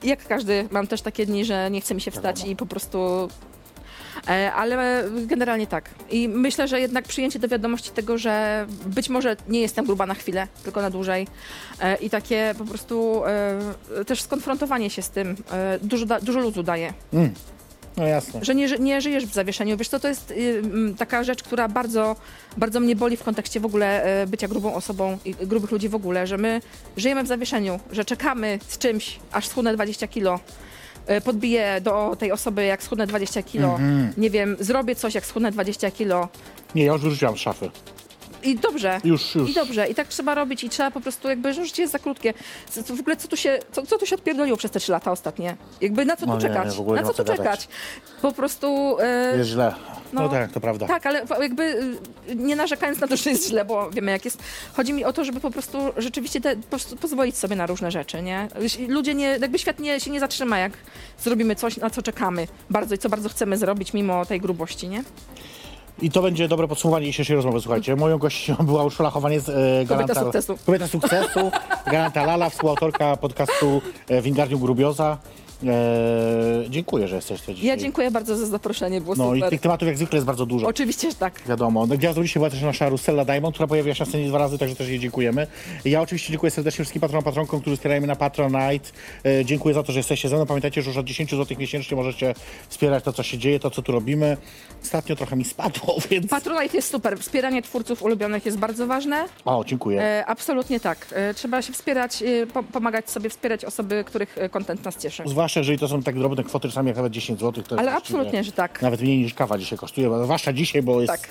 C: Jak każdy, mam też takie dni, że nie chce mi się wstać i po prostu. E, ale generalnie tak. I myślę, że jednak przyjęcie do wiadomości tego, że być może nie jestem gruba na chwilę, tylko na dłużej. E, I takie po prostu e, też skonfrontowanie się z tym dużo, da, dużo luzu daje.
B: No jasne.
C: Że nie, nie żyjesz w zawieszeniu. Wiesz co, to jest y, mm, taka rzecz, która bardzo, bardzo mnie boli w kontekście w ogóle y, bycia grubą osobą i grubych ludzi w ogóle, że my żyjemy w zawieszeniu, że czekamy z czymś, aż schudnę 20 kilo. Y, Podbiję do tej osoby, jak schudnę 20 kilo. Nie wiem, zrobię coś, jak schudnę 20 kilo.
B: Nie, ja już wyrzuciłam z szafy.
C: I dobrze.
B: Już, już.
C: I dobrze, i tak trzeba robić, i trzeba po prostu jakby, że życie jest za krótkie. Co- co- W ogóle co tu się, co, co tu się odpierdoliło przez te trzy lata ostatnie? Jakby na co tu
B: No nie,
C: czekać?
B: nie, w ogóle
C: na
B: nie
C: co
B: ma co
C: tu
B: gadać.
C: czekać? Po prostu... y,
B: Jest źle. No,
C: No.
B: tak, to prawda.
C: Tak, ale w- jakby y, nie narzekając na to, że jest źle, bo wiemy jak jest. Chodzi mi o to, żeby po prostu rzeczywiście te, po prostu pozwolić sobie na różne rzeczy, nie? Jeśli Ludzie nie, jakby świat nie, się nie zatrzyma, jak zrobimy coś, na co czekamy bardzo i co bardzo chcemy zrobić mimo tej grubości, nie?
B: I to będzie dobre podsumowanie dzisiejszej rozmowy. Słuchajcie, moją gością była Urszula Chowanie z e, Garanta,
C: sukcesu.
B: Kobieta sukcesu. Garanta Lala, współautorka podcastu e, Wingardium Grubioza. E, dziękuję, że jesteś tutaj dzisiaj.
C: Ja dziękuję bardzo za zaproszenie, było
B: No i
C: super.
B: tych tematów jak zwykle jest bardzo dużo.
C: Oczywiście, że tak.
B: Wiadomo. No, Gwiazdą dzisiaj była też nasza Rusella Diamond, która pojawiła się na scenie dwa razy, także też jej dziękujemy. Ja oczywiście dziękuję serdecznie wszystkim patronom, patronkom, którzy wspierają mnie na Patronite. E, dziękuję za to, że jesteście ze mną. Pamiętajcie, że już od 10 zł miesięcznie możecie wspierać to, co się dzieje, to, co tu robimy. Ostatnio trochę mi spadło, więc...
C: Patronite jest super. Wspieranie twórców ulubionych jest bardzo ważne.
B: O, dziękuję.
C: E, absolutnie tak. E, trzeba się wspierać, e, po, pomagać sobie, wspierać osoby, których e, content nas cieszy.
B: Zwłaszcza, jeżeli to są tak drobne kwoty, czasami jak nawet 10 zł, to
C: Ale absolutnie, że tak.
B: Nawet mniej niż kawa dzisiaj kosztuje, zwłaszcza dzisiaj, bo jest
C: Tak.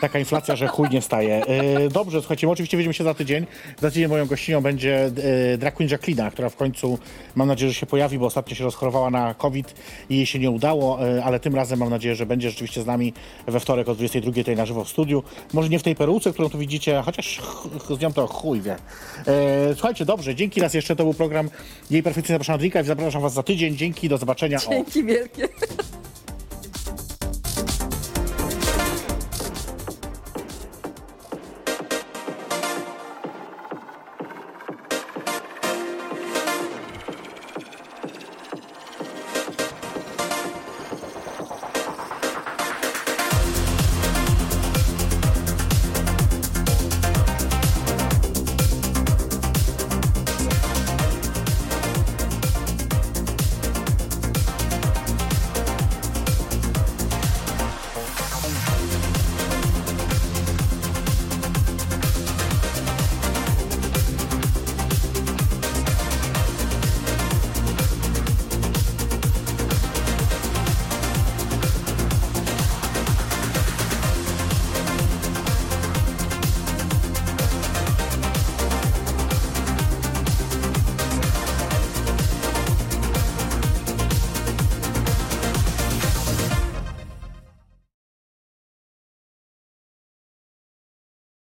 B: taka inflacja, że chuj nie staje. E, dobrze, słuchajcie, my oczywiście widzimy się za tydzień. Za tydzień moją gościnią będzie e, drag queen Jacqueline, która w końcu, mam nadzieję, że się pojawi, bo ostatnio się rozchorowała na COVID i jej się nie udało, e, ale tym razem mam nadzieję, że będzie rzeczywiście z nami we wtorek o 22 tutaj na żywo w studiu. Może nie w tej peruce, którą tu widzicie, chociaż ch- ch- z nią to chuj wie. E, słuchajcie, dobrze, dzięki raz jeszcze, to był program Jej Perfekcyjna Zapraszam na Drinka i zapraszam was za tydzień. Dzięki, do zobaczenia. O.
C: Dzięki wielkie.